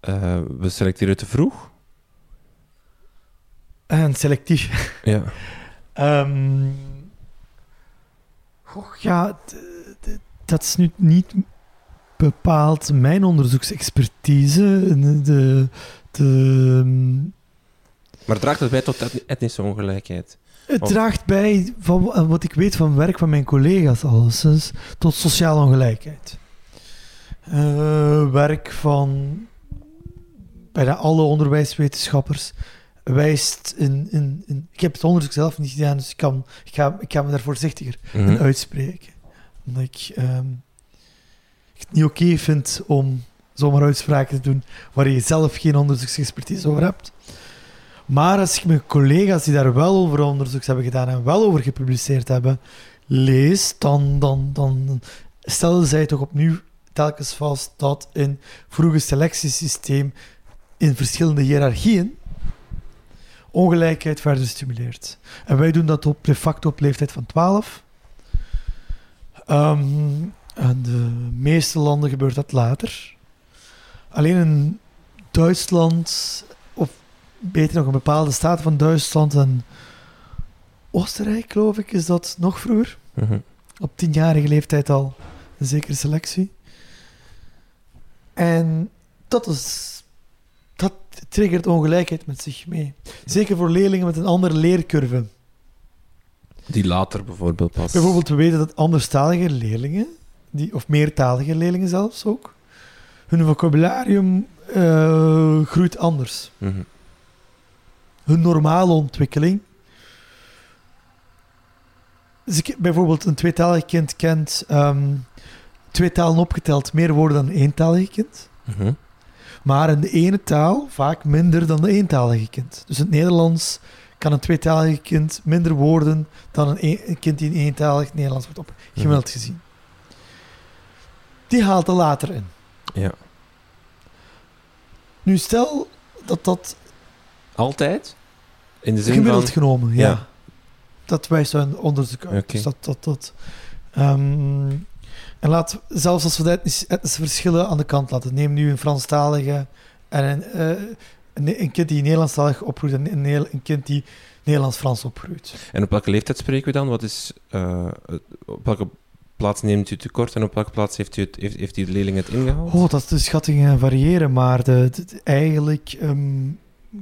Eh, we selecteren te vroeg. En selectief. Ja. Ehm goh, ja, dat is nu niet bepaald mijn onderzoeksexpertise. De, de, de, Maar draagt het bij tot etnische ongelijkheid? Het draagt bij, van wa- wat ik weet van werk van mijn collega's alleszins, tot sociale ongelijkheid. Eh, werk van bijna alle onderwijswetenschappers wijst in, in, in... Ik heb het onderzoek zelf niet gedaan, dus ik, kan, ik, ga, ik ga me daar voorzichtiger Mhm. en uitspreken. Omdat ik ehm, het niet oké vind om zomaar uitspraken te doen waar je zelf geen onderzoeksexpertise over hebt. Maar als ik mijn collega's die daar wel over onderzoek hebben gedaan en wel over gepubliceerd hebben, lees, dan, dan, dan stellen zij toch opnieuw telkens vast dat in vroege selectiesysteem in verschillende hiërarchieën ongelijkheid verder stimuleert. En wij doen dat op de facto op leeftijd van 12. Ehm, en de meeste landen gebeurt dat later. Alleen in Duitsland, beter nog een bepaalde staat van Duitsland en Oostenrijk, geloof ik, is dat nog vroeger. Mhm. Op tienjarige leeftijd al een zekere selectie. En dat is... Dat triggert ongelijkheid met zich mee. Zeker voor leerlingen met een andere leercurve. Die later bijvoorbeeld pas. Bijvoorbeeld, we weten dat anderstalige leerlingen, die, of meertalige leerlingen zelfs ook, hun vocabularium eh, groeit anders. Mhm. Hun normale ontwikkeling. Dus ik, bijvoorbeeld, een tweetalig kind kent ehm, twee talen opgeteld meer woorden dan een eentalig kind. Mhm. Maar in de ene taal vaak minder dan de eentalige kind. Dus in het Nederlands kan een tweetalig kind minder woorden dan een, een- een kind die in eentalig Nederlands wordt op, gemiddeld gezien. Die haalt er later in. Ja. Nu stel dat dat Altijd? In de zin gemiddeld van... genomen, ja. Ja. Dat wijst uit onderzoek uit. Oké. Dus dat, dat, dat. Ehm, en laat, zelfs als we de etnische, verschillen aan de kant laten. Neem nu een Franstalige en een, eh, een, een kind die Nederlandstalig opgroeit en een, een kind die Nederlands-Frans opgroeit. En op welke leeftijd spreken we dan? Wat is, eh, op welke plaats neemt u tekort en op welke plaats heeft, u het, heeft, heeft die leerling het ingehaald? Oh, dat de schattingen variëren, maar de, de- de- eigenlijk ehm,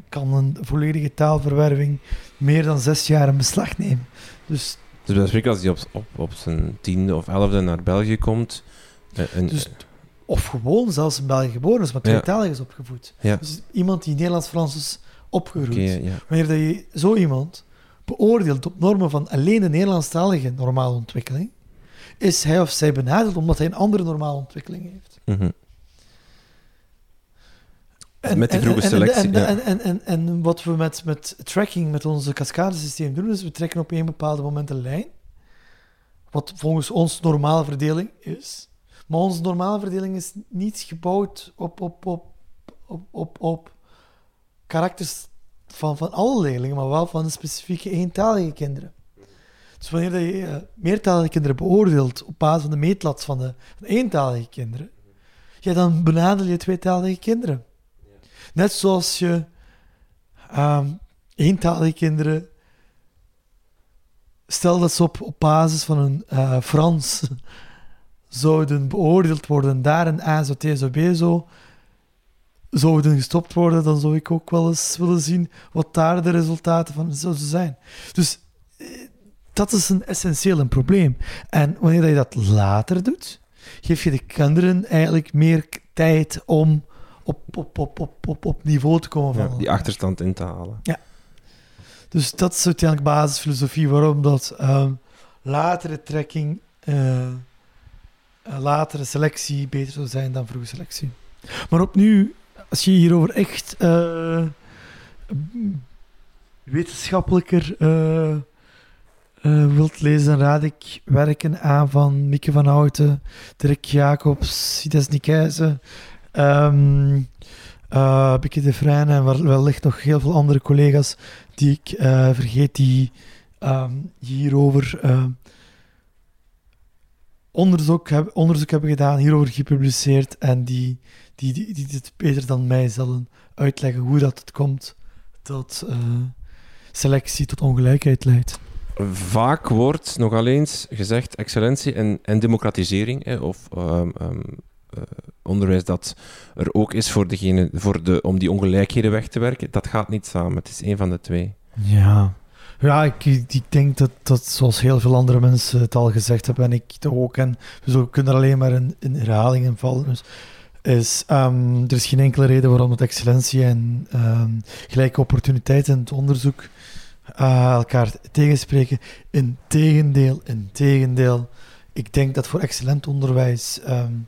kan een volledige taalverwerving meer dan zes jaar in beslag nemen. Dus Dus bij spreken als hij op, op, op zijn tiende of elfde naar België komt... eh, Dus- Of gewoon zelfs in België geboren is, maar tweetalig is opgevoed. Ja. Dus iemand die Nederlands-Frans is ja. Wanneer dat je zo iemand beoordeelt op normen van alleen de Nederlandstalige normale ontwikkeling, is hij of zij benadeeld omdat hij een andere normale ontwikkeling heeft. Met die vroege selectie, En, ja. en, en, en, wat we met, met tracking, met onze cascadesysteem doen, is we trekken op een bepaalde moment een lijn, wat volgens ons normale verdeling is. Maar onze normale verdeling is niet gebouwd op, op, op, op, op, op karakters van, van alle leerlingen, maar wel van de specifieke eentalige kinderen. Dus wanneer je eh, meertalige kinderen beoordeelt op basis van de meetlat van de, van de eentalige kinderen, ja, dan benadel je tweetalige kinderen. Net zoals je ehm eentalige kinderen, stel dat ze op, op basis van een eh, Frans zouden beoordeeld worden, daar een A, zo, T, zo, B, zo, zouden gestopt worden, dan zou ik ook wel eens willen zien wat daar de resultaten van zouden zijn. Dus eh, dat is een essentieel een probleem. En wanneer je dat later doet, geef je de kinderen eigenlijk meer tijd om op, op, op, op, op, op niveau te komen van Ja, die achterstand in te halen. Dus dat is uiteindelijk basisfilosofie waarom dat ehm, latere trekking, eh, eh, latere selectie beter zou zijn dan vroege selectie. Maar opnieuw, als je hierover echt eh, wetenschappelijker wilt lezen, dan raad ik werken aan van Mieke van Houten, Dirk Jacobs, Sides Nikijzen, ehm eh Bieke de Vrijn en wel- wellicht nog heel veel andere collega's die ik eh, vergeet, die ehm, hierover eh, onderzoek, heb, onderzoek hebben gedaan, hierover gepubliceerd en die, die, die, dit beter dan mij zullen uitleggen hoe dat het komt tot uh, selectie, tot ongelijkheid leidt. Vaak wordt nogal eens gezegd excellentie en, en democratisering, of um, um, uh, onderwijs dat er ook is voor degene, voor de, om die ongelijkheden weg te werken. Dat gaat niet samen, het is een van de twee. Ja, ja, ik, ik, denk dat, dat, zoals heel veel andere mensen het al gezegd hebben, en ik ook, en we kunnen er alleen maar in, in herhalingen vallen. Dus is, um, er is geen enkele reden waarom het excellentie en um, gelijke opportuniteiten in het onderzoek uh, elkaar tegenspreken. Integendeel, integendeel. Ik denk dat voor excellent onderwijs um,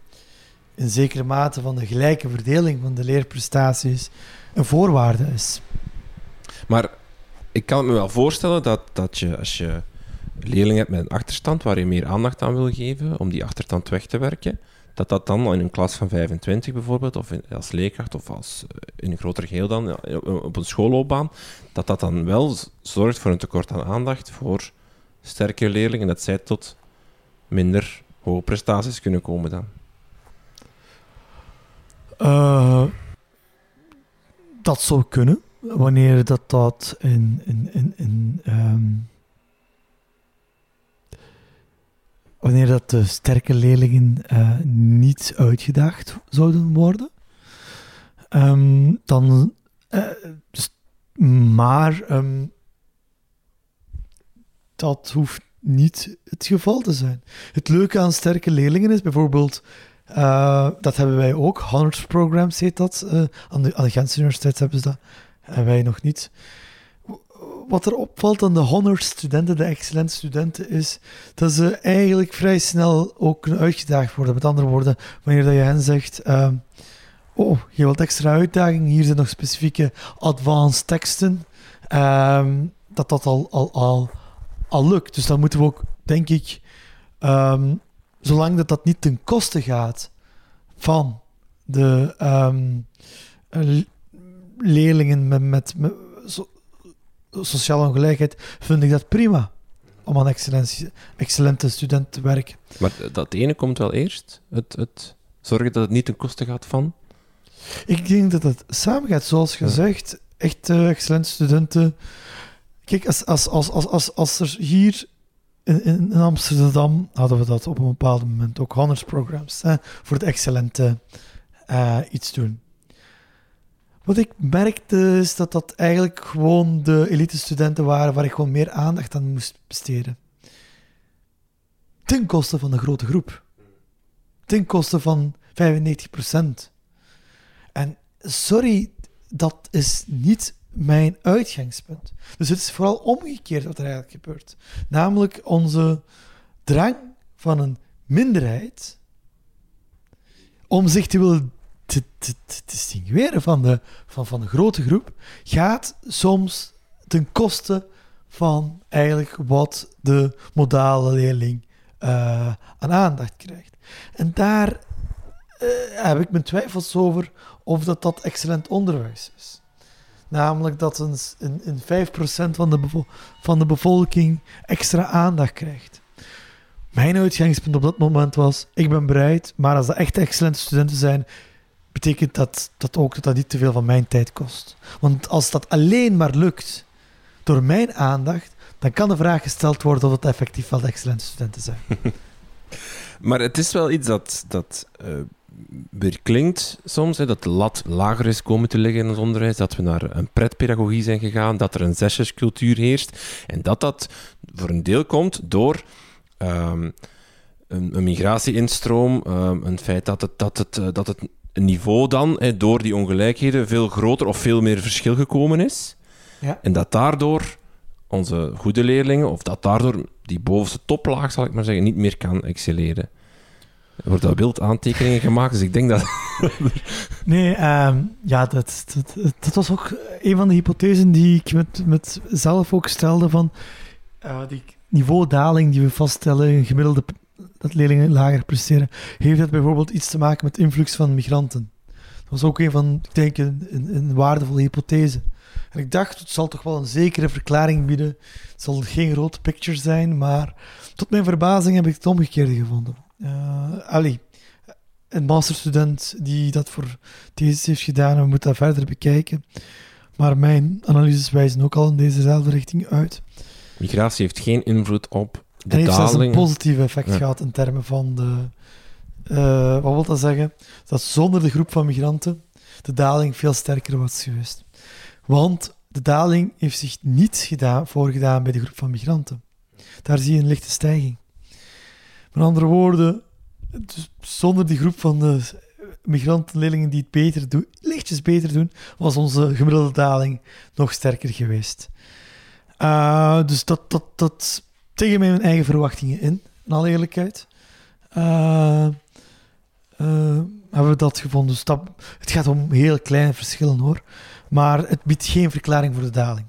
een zekere mate van de gelijke verdeling van de leerprestaties een voorwaarde is. Maar ik kan me wel voorstellen dat, dat je, als je leerlingen hebt met een achterstand waar je meer aandacht aan wil geven om die achterstand weg te werken, dat dat dan in een klas van 25 bijvoorbeeld, of als leerkracht of als, eh, in een groter geheel dan, op een schoolloopbaan, dat dat dan wel zorgt voor een tekort aan aandacht voor sterkere leerlingen, dat zij tot minder hoge prestaties kunnen komen dan. Uh, dat zou kunnen wanneer dat, dat in, in, in, um, wanneer dat de sterke leerlingen uh, niet uitgedaagd zouden worden. Um, dan, uh, maar um, dat hoeft niet het geval te zijn. Het leuke aan sterke leerlingen is bijvoorbeeld, uh, dat hebben wij ook, honors programs heet dat, aan de, aan de Gentse Universiteit hebben ze dat en wij nog niet. Wat er opvalt aan de honors studenten, de excellent studenten, is dat ze eigenlijk vrij snel ook kunnen uitgedaagd worden. Met andere woorden, wanneer dat je hen zegt: uh, Oh, je wilt extra uitdaging, hier zijn nog specifieke advanced teksten. Uh, dat dat al, al, al, al lukt. Dus dan moeten we ook, denk ik, um, zolang dat dat niet ten koste gaat van de um, leerlingen met, met, met so, sociale ongelijkheid, vind ik dat prima om aan excellente studenten te werken. Maar dat ene komt wel eerst? Het, het zorgen dat het niet ten koste gaat van? Ik denk dat het samen gaat, zoals gezegd. Echt uh, excellente studenten. Kijk, als, als, als, als, als, als er hier in, Amsterdam hadden we dat op een bepaald moment ook honors programs hè, voor het excellente uh, iets doen. Wat ik merkte is dat dat eigenlijk gewoon de elite-studenten waren waar ik gewoon meer aandacht aan moest besteden. Ten koste van de grote groep. Ten koste van 95%. En sorry, dat is niet mijn uitgangspunt. Dus het is vooral omgekeerd wat er eigenlijk gebeurt. Namelijk onze drang van een minderheid om zich te willen te, distingueren van de, van, van de grote groep gaat soms ten koste van eigenlijk wat de modale leerling uh, aan aandacht krijgt. En daar uh, heb ik mijn twijfels over of dat, dat excellent onderwijs is. Namelijk dat een, een, een 5% van de, van de bevolking extra aandacht krijgt. Mijn uitgangspunt op dat moment was: ik ben bereid, maar als dat echt excellente studenten zijn, betekent dat, dat ook dat dat niet te veel van mijn tijd kost. Want als dat alleen maar lukt door mijn aandacht, dan kan de vraag gesteld worden of het effectief wel de excellente studenten zijn. maar het is wel iets dat, dat uh, weer klinkt soms, hè, dat de lat lager is komen te liggen in ons onderwijs, dat we naar een pretpedagogie zijn gegaan, dat er een zesjescultuur heerst en dat dat voor een deel komt door... Um, een, een migratie-instroom, um, een feit dat het, dat het, uh, dat het niveau dan, hè, door die ongelijkheden, veel groter of veel meer verschil gekomen is. Ja. En dat daardoor onze goede leerlingen, of dat daardoor die bovenste toplaag, zal ik maar zeggen, niet meer kan excelleren. Er worden beeld aantekeningen gemaakt, dus ik denk dat... nee, um, ja, dat, dat, was ook een van de hypothesen die ik met, met zelf ook stelde van uh, die niveaudaling die we vaststellen, gemiddelde dat leerlingen lager presteren, heeft dat bijvoorbeeld iets te maken met influx van migranten. Dat was ook een van, ik denk, een, een, een waardevolle hypothese. En ik dacht, het zal toch wel een zekere verklaring bieden. Het zal geen grote picture zijn, maar tot mijn verbazing heb ik het omgekeerde gevonden. Uh, Ali, een masterstudent die dat voor thesis heeft gedaan, we moeten dat verder bekijken. Maar mijn analyses wijzen ook al in dezezelfde richting uit. Migratie heeft geen invloed op de en heeft daling. zelfs een positief effect gehad in termen van de... Uh, wat wil dat zeggen? Dat zonder de groep van migranten de daling veel sterker was geweest. Want de daling heeft zich niet gedaan, voorgedaan bij de groep van migranten. Daar zie je een lichte stijging. Met andere woorden, dus zonder die groep van de migrantenleerlingen die het beter doen, lichtjes beter doen, was onze gemiddelde daling nog sterker geweest. Uh, dus dat, dat, dat tegen mijn eigen verwachtingen in, in alle eerlijkheid. Uh, uh, hebben we dat gevonden. Dus het gaat om heel kleine verschillen hoor. Maar het biedt geen verklaring voor de daling.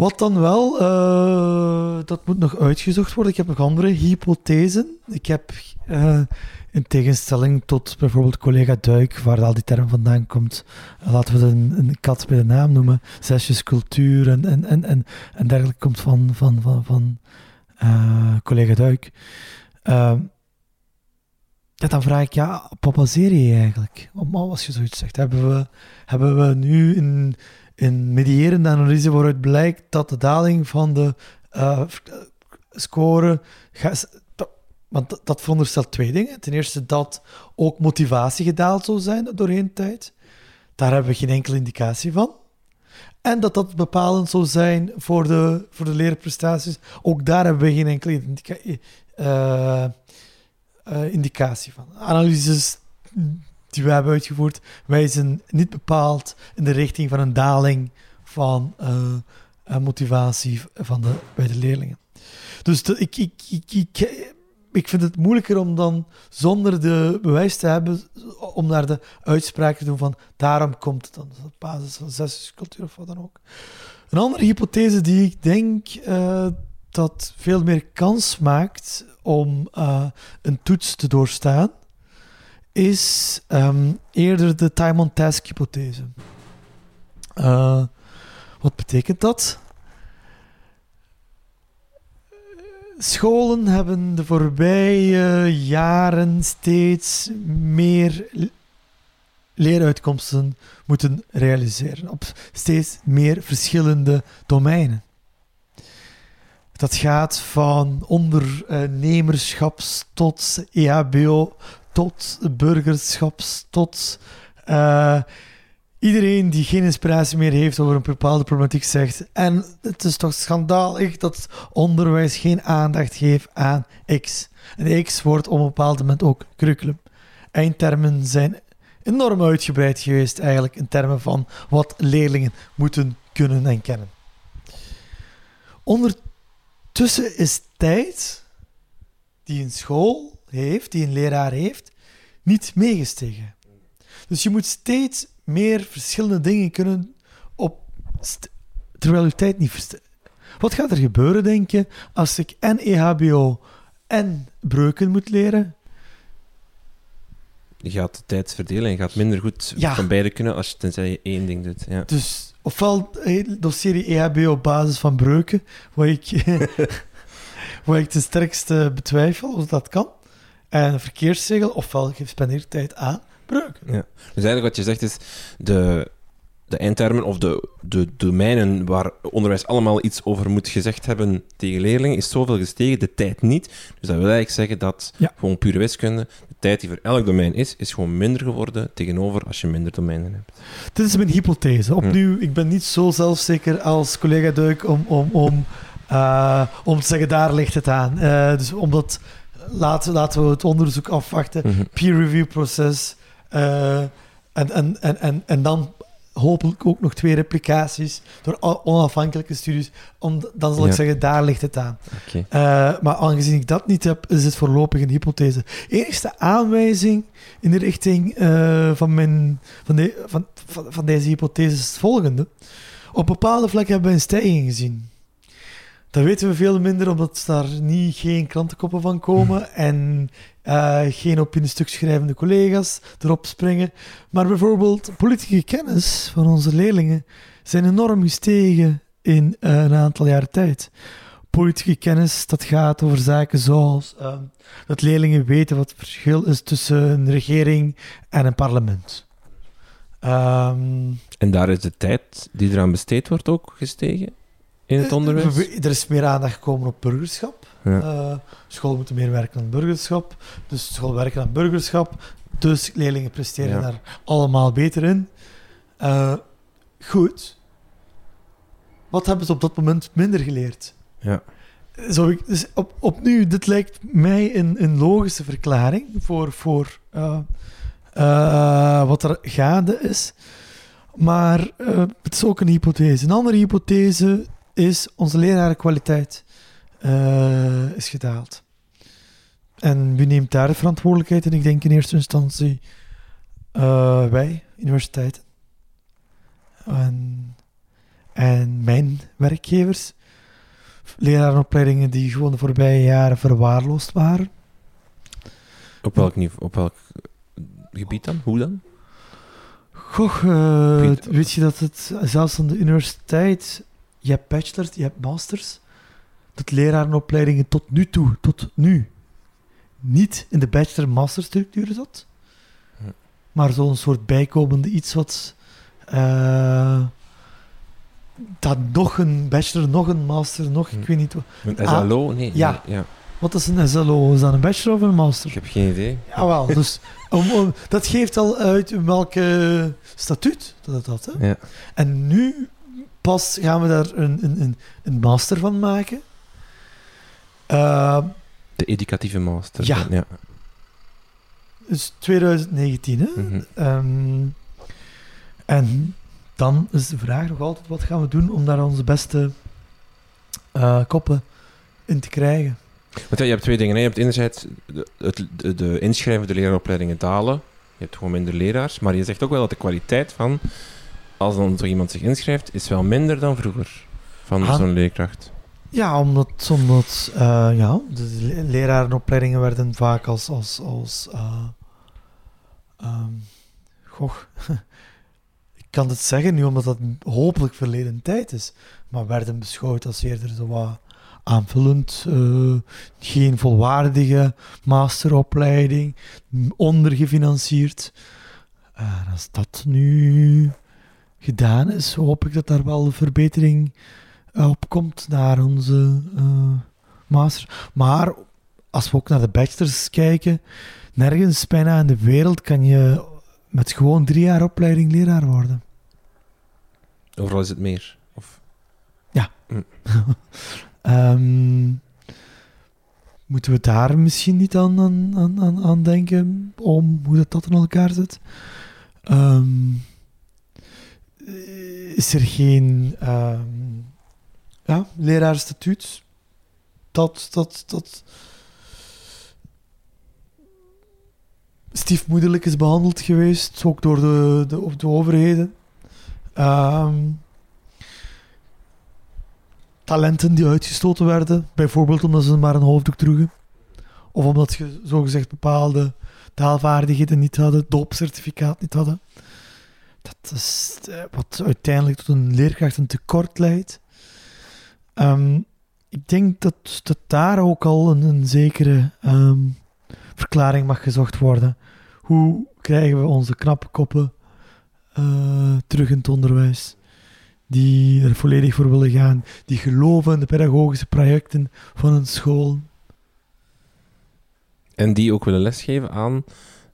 Wat dan wel, uh, dat moet nog uitgezocht worden. Ik heb nog andere hypothesen. Ik heb uh, in tegenstelling tot bijvoorbeeld collega Duik, waar al die term vandaan komt, uh, laten we een, een, kat bij de naam noemen, zesjes cultuur en, en, en, en, en dergelijke komt van, van, van, van collega Duik. Ja, dan vraag ik, ja, op je eigenlijk? Als je zoiets zegt, hebben we, hebben we nu een, een medierende analyse waaruit blijkt dat de daling van de uh, score... Want dat veronderstelt twee dingen. Ten eerste dat ook motivatie gedaald zou zijn doorheen tijd. Daar hebben we geen enkele indicatie van. En dat dat bepalend zou zijn voor de, voor de leerprestaties. Ook daar hebben we geen enkele indicatie. Uh, uh, indicatie van. Analyses die we hebben uitgevoerd wijzen niet bepaald in de richting van een daling van uh, motivatie van de, bij de leerlingen. Dus ik, ik, ik, ik, ik vind het moeilijker om dan zonder de bewijs te hebben, om naar de uitspraak te doen van daarom komt het dan. Is op basis van zescultuur of wat dan ook. Een andere hypothese die ik denk uh, dat veel meer kans maakt om uh, een toets te doorstaan, is um, eerder de time on task hypothese. Uh, wat betekent dat? Scholen hebben de voorbije jaren steeds meer leeruitkomsten moeten realiseren op steeds meer verschillende domeinen. Dat gaat van ondernemerschaps tot EHBO, tot burgerschaps, tot uh, iedereen die geen inspiratie meer heeft over een bepaalde problematiek zegt. En het is toch schandalig dat onderwijs geen aandacht geeft aan X. En X wordt op een bepaald moment ook curriculum. Eindtermen zijn enorm uitgebreid geweest eigenlijk in termen van wat leerlingen moeten kunnen en kennen. Onder Tussen is tijd die een school heeft, die een leraar heeft, niet meegestegen. Dus je moet steeds meer verschillende dingen kunnen op, terwijl je tijd niet. Wat gaat er gebeuren, denk je, als ik en EHBO en breuken moet leren? Je gaat de tijd verdelen en je gaat minder goed van beide kunnen als je tenzij je één ding doet. Ja. Dus ofwel dossier EHBO op basis van breuken, waar ik waar ik ten sterkste betwijfel of dat kan. En een verkeersregel, ofwel geef tijd aan breuk. Ja. Dus eigenlijk wat je zegt is, de, de eindtermen of de, de domeinen waar onderwijs allemaal iets over moet gezegd hebben tegen leerlingen, is zoveel gestegen, de tijd niet. Dus dat wil eigenlijk zeggen dat gewoon pure wiskunde, de tijd die voor elk domein is, is gewoon minder geworden tegenover als je minder domeinen hebt. Dit is mijn hypothese. Opnieuw, ik ben niet zo zelfzeker als collega Duik om, om, om uh, om te zeggen, daar ligt het aan. Uh, dus omdat, laten, laten we het onderzoek afwachten, mm -hmm. peer review proces. Uh, en, en, en, en, en dan hopelijk ook nog twee replicaties door onafhankelijke studies. Om, dan zal ik zeggen, daar ligt het aan. Okay. maar aangezien ik dat niet heb, is het voorlopig een hypothese. Enigste aanwijzing in de richting van, mijn, van, de, van, van, van, deze hypothese is het volgende. Op bepaalde vlakken hebben we een stijging gezien. Dat weten we veel minder, omdat daar niet geen krantenkoppen van komen en uh, geen op in een stuk schrijvende collega's erop springen. Maar bijvoorbeeld politieke kennis van onze leerlingen zijn enorm gestegen in uh, een aantal jaar tijd. politieke kennis dat gaat over zaken zoals ehm, dat leerlingen weten wat het verschil is tussen een regering en een parlement. Ehm, En daar is de tijd die eraan besteed wordt ook gestegen in het eh, onderwijs? we- Er is meer aandacht gekomen op burgerschap. Ja. Eh, school moeten meer werken aan burgerschap. Dus school werken aan burgerschap. Dus leerlingen presteren Ja. daar allemaal beter in. Eh, goed. Wat hebben ze op dat moment minder geleerd? Ja. Zo, ik- dus op, opnieuw, dit lijkt mij een, een logische verklaring voor, voor eh, eh, wat er gaande is. Maar eh, het is ook een hypothese. Een andere hypothese is onze lerarenkwaliteit eh, is gedaald. En wie neemt daar de verantwoordelijkheid? En ik denk in eerste instantie eh, wij, universiteiten. En, en mijn werkgevers. Lerarenopleidingen die gewoon de voorbije jaren verwaarloosd waren. Op welk niveau, op welk gebied dan? Hoe dan? Goh, eh, weet je dat het zelfs aan de universiteit, je hebt bachelors, je hebt masters, dat lerarenopleidingen tot nu toe, tot nu, niet in de bachelor-masterstructuur zat, Hm. maar zo'n soort bijkomende iets wat, eh, dat nog een bachelor, nog een master, nog, Hm. ik weet niet, wat- Een Ah, SLO? Nee. ja. nee, ja. wat is een SLO? Is dat een bachelor of een master? Ik heb geen idee. Jawel, dus om, om- dat geeft al uit welke statuut dat het had. Hè? Ja. En nu pas gaan we daar een, een, een, een master van maken. Uh, De educatieve master. Ja. ja. dus 2019, hè? Mhm. Ehm, en dan is de vraag nog altijd, wat gaan we doen om daar onze beste eh, koppen in te krijgen? Want ja, je hebt twee dingen. Hè. Je hebt enerzijds de, het, de, de inschrijven de leraaropleidingen dalen. Je hebt gewoon minder leraars. Maar je zegt ook wel dat de kwaliteit van, als dan zo iemand zich inschrijft, is wel minder dan vroeger. Van Ah. zo'n leerkracht. Ja, omdat, omdat eh, ja, de le- lerarenopleidingen werden vaak als... als, als ehm, goh, ik kan het zeggen nu omdat dat hopelijk verleden tijd is, maar werden beschouwd als eerder zo wat aanvullend, eh, geen volwaardige masteropleiding, ondergefinancierd. Als dat nu gedaan is, hoop ik dat daar wel verbetering eh, op komt naar onze eh master. Maar als we ook naar de bachelors kijken, nergens bijna in de wereld kan je met gewoon drie jaar opleiding leraar worden. Overal is het meer. Of, Ehm, moeten we daar misschien niet aan, aan, aan, denken, om hoe dat, dat in elkaar zit? Ehm, is er geen ehm ja, leraarstatuut dat, dat, dat stiefmoederlijk is behandeld geweest, ook door de, de, de overheden? Ehm, talenten die uitgestoten werden, bijvoorbeeld omdat ze maar een hoofddoek droegen, of omdat ze zogezegd bepaalde taalvaardigheden niet hadden, doopcertificaat niet hadden. Dat is eh, wat uiteindelijk tot een leerkrachtentekort leidt. Ehm, ik denk dat, dat daar ook al een, zekere ehm, verklaring mag gezocht worden. Hoe krijgen we onze knappe koppen eh, terug in het onderwijs? Die er volledig voor willen gaan, die geloven in de pedagogische projecten van een school. en die ook willen lesgeven aan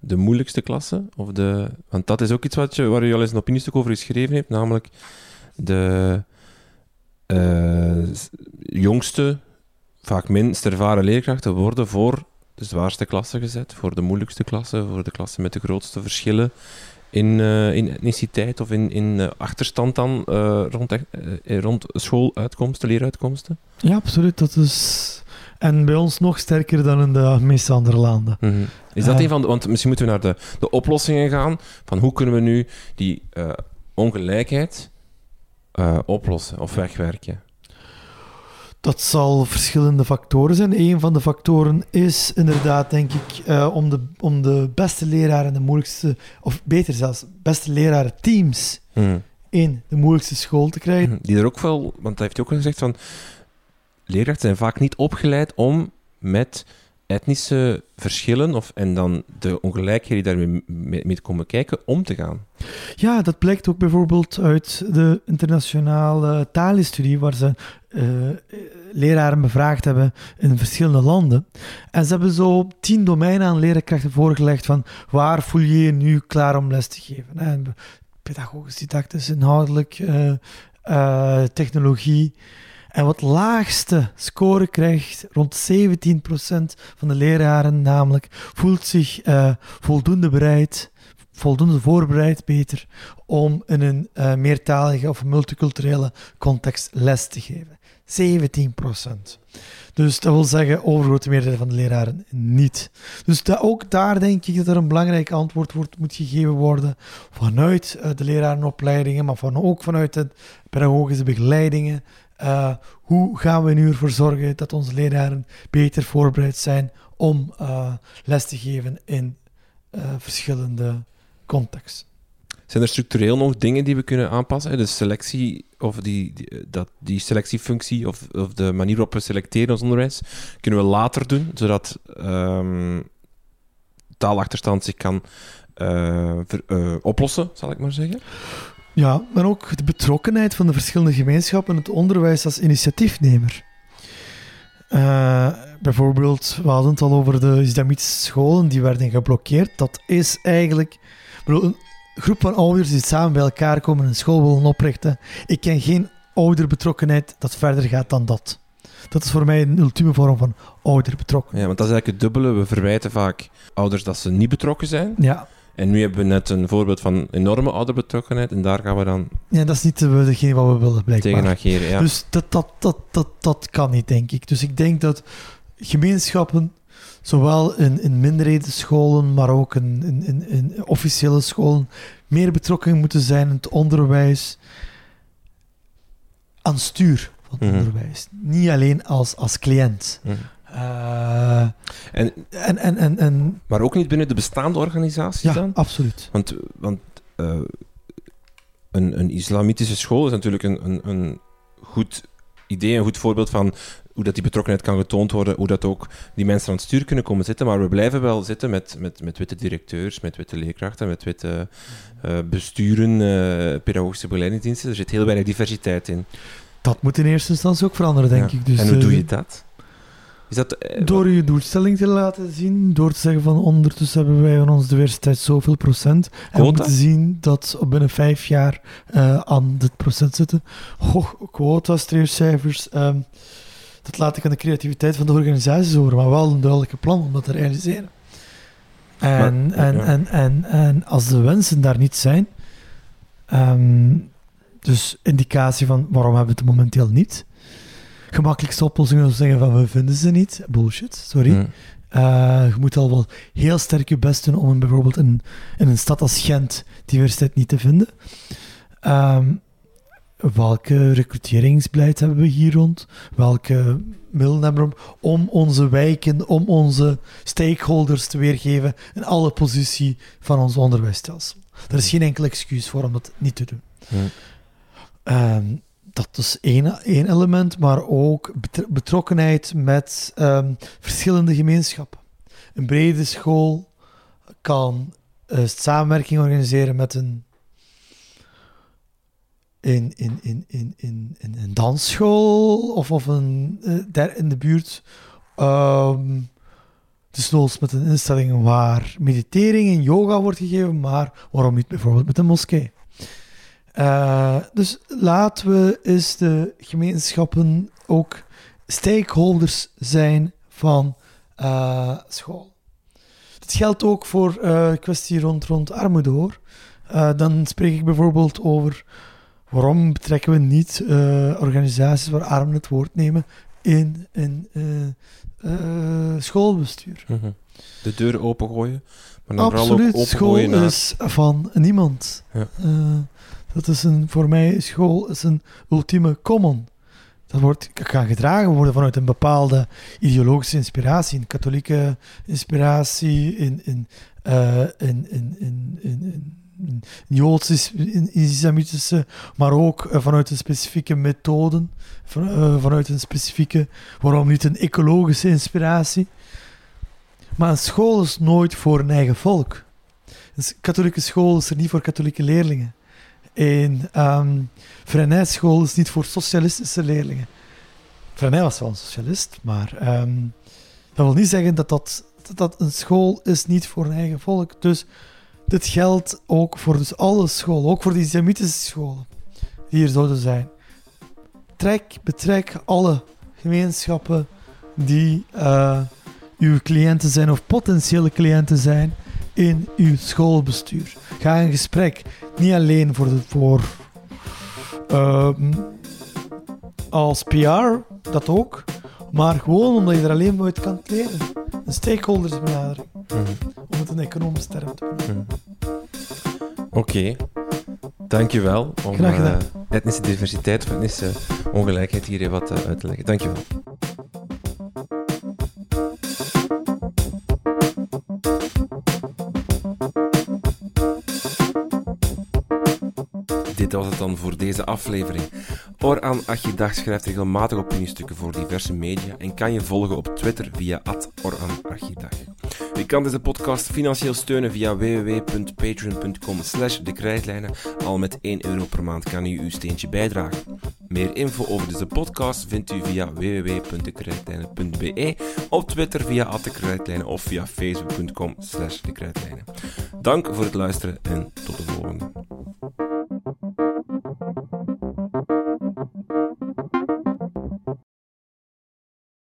de moeilijkste klassen. Of de, want dat is ook iets wat je, waar je al eens een opiniestuk over geschreven hebt, namelijk de eh, jongste, vaak minst ervaren leerkrachten worden voor de zwaarste klassen gezet, voor de moeilijkste klassen, voor de klassen met de grootste verschillen in, eh, in etniciteit of in, in eh, achterstand dan rond, rond schooluitkomsten, leeruitkomsten. Ja, absoluut. Dat is... En bij ons nog sterker dan in de meeste andere landen. Mhm. Is dat een van de... Want misschien moeten we naar de, de oplossingen gaan. Van hoe kunnen we nu die eh, ongelijkheid eh, oplossen of wegwerken? Dat zal verschillende factoren zijn. Een van de factoren is inderdaad, denk ik, om, de, om de beste leraren de moeilijkste, of beter zelfs, beste lerarenteams Mhm. in de moeilijkste school te krijgen. Die er ook wel... Want hij heeft ook al gezegd van... leerkrachten zijn vaak niet opgeleid om met etnische verschillen of, en dan de ongelijkheden die daarmee mee, mee komen kijken, om te gaan. Ja, dat blijkt ook bijvoorbeeld uit de internationale talenstudie, waar ze uh, leraren bevraagd hebben in verschillende landen. En ze hebben zo tien domeinen aan leerkrachten voorgelegd van waar voel je je nu klaar om les te geven. En pedagogisch, didactisch, inhoudelijk, uh, uh, technologie. En wat laagste score krijgt, rond 17% van de leraren namelijk, voelt zich uh, voldoende bereid, voldoende voorbereid beter, om in een uh, meertalige of multiculturele context les te geven. 17%. Dus dat wil zeggen, overgrote meerderheid van de leraren niet. Dus dat, ook daar denk ik dat er een belangrijk antwoord wordt, moet gegeven worden vanuit uh, de lerarenopleidingen, maar van, ook vanuit de pedagogische begeleidingen. Uh, hoe gaan we nu ervoor zorgen dat onze leraren beter voorbereid zijn om uh, les te geven in uh, verschillende contexten? Zijn er structureel nog dingen die we kunnen aanpassen? De selectie of die, dat, die selectiefunctie of, of de manier waarop we selecteren ons onderwijs, kunnen we later doen, zodat um, taalachterstand zich kan oplossen, zal ik maar zeggen? Ja, maar ook de betrokkenheid van de verschillende gemeenschappen in het onderwijs als initiatiefnemer. Uh, bijvoorbeeld, we hadden het al over de islamitische scholen die werden geblokkeerd. Dat is eigenlijk bedoel, een groep van ouders die samen bij elkaar komen en een school willen oprichten. Ik ken geen ouderbetrokkenheid dat verder gaat dan dat. Dat is voor mij een ultieme vorm van ouderbetrokkenheid. Ja, want dat is eigenlijk het dubbele. We verwijten vaak ouders dat ze niet betrokken zijn. Ja. En nu hebben we net een voorbeeld van enorme ouderbetrokkenheid en daar gaan we dan... Ja, dat is niet degene wat we willen, blijkbaar. Tegen ageren, ja. Dus dat, dat, dat, dat, dat kan niet, denk ik. Dus ik denk dat gemeenschappen, zowel in, in minderheidsscholen, maar ook in, in, in, in officiële scholen, meer betrokken moeten zijn in het onderwijs aan stuur van het Mhm. onderwijs. Niet alleen als, als cliënt. Mhm. Uh, En, en, en, en, en maar ook niet binnen de bestaande organisaties ja, dan? absoluut. Want, want uh, een, een islamitische school is natuurlijk een, een, een goed idee, een goed voorbeeld van hoe dat die betrokkenheid kan getoond worden, hoe dat ook die mensen aan het stuur kunnen komen zitten. Maar we blijven wel zitten met, met, met witte directeurs, met witte leerkrachten, met witte uh, besturen, uh, pedagogische begeleidingsdiensten. Er zit heel weinig diversiteit in. Dat moet in eerste instantie ook veranderen, denk ja. ik. Dus, en hoe doe je dat? Is dat uh, door je doelstelling te laten zien, door te zeggen van ondertussen hebben wij van onze diversiteit zoveel procent. En Quota? we moeten zien dat we binnen vijf jaar uh, aan dit procent zitten. Oh, quota, streefcijfers, um, dat laat ik aan de creativiteit van de organisaties horen, maar wel een duidelijke plan om dat te realiseren. En, maar, en, ja. en, en, en als de wensen daar niet zijn, um, dus indicatie van waarom hebben we het momenteel niet. Gemakkelijkste oplossing is zeggen van we vinden ze niet. Bullshit, sorry. Mm. Uh, je moet al wel heel sterk je best doen om bijvoorbeeld in, in een stad als Gent diversiteit niet te vinden. Um, welke recruteringsbeleid hebben we hier rond? Welke middelen hebben we om onze wijken, om onze stakeholders te weergeven in alle positie van ons onderwijsstelsel? Er is geen enkel excuus voor om dat niet te doen. Mm. Um, dat is één, één element, maar ook betrokkenheid met um, verschillende gemeenschappen. Een brede school kan uh, samenwerking organiseren met een in, in, in, in, in, een dansschool of, of een, uh, daar in de buurt. Um, dus met een instelling waar meditering en yoga wordt gegeven, maar waarom niet bijvoorbeeld met een moskee? Uh, dus laten we eens de gemeenschappen ook stakeholders zijn van uh, school. Dat geldt ook voor uh, kwestie rond, rond armoede hoor. dan spreek ik bijvoorbeeld over waarom betrekken we niet organisaties waar armen het woord nemen in een schoolbestuur. -hmm. De deuren opengooien, maar dan Absoluut, vooral ook opengooien school naar... is van niemand. Ja. Dat is een, voor mij, school is een ultieme common. Dat wordt, kan gedragen worden vanuit een bepaalde ideologische inspiratie, een katholieke inspiratie, in, in, uh, in, in, in, in, Joodse, islamitische, maar ook eh, vanuit een specifieke methoden, eh, vanuit een specifieke, waarom niet een ecologische inspiratie. Maar een school is nooit voor een eigen volk. Een katholieke school is er niet voor katholieke leerlingen. Een um, school is niet voor socialistische leerlingen. Frenij was wel een socialist, maar ehm, dat wil niet zeggen dat, dat, dat een school is niet voor een eigen volk. Dus dit geldt ook voor dus alle scholen, ook voor de islamitische scholen die hier zouden zijn. Trek, betrek alle gemeenschappen die uh, uw cliënten zijn of potentiële cliënten zijn in uw schoolbestuur. Ga in gesprek, niet alleen voor, de, voor uh, als PR, dat ook, maar gewoon omdat je er alleen maar uit kan leren. Een stakeholdersbenadering. Mm Om het een economisch term te benoemen. Mm Oké. Okay. Dankjewel om uh, etnische diversiteit of etnische ongelijkheid hier wat uh, uit te leggen. Dankjewel. Dit was het dan voor deze aflevering. Oran Achidag schrijft regelmatig opiniestukken voor diverse media en kan je volgen op Twitter via @oranarchidag. Je kan deze podcast financieel steunen via www.patreon.com slash de. Al met 1 euro per maand kan u uw steentje bijdragen. Meer info over deze podcast vindt u via www.dekrijtlijnen.be, op Twitter via @dekrijtlijnen of via facebook.com slash dekrijtlijnen. Dank voor het luisteren en tot de volgende.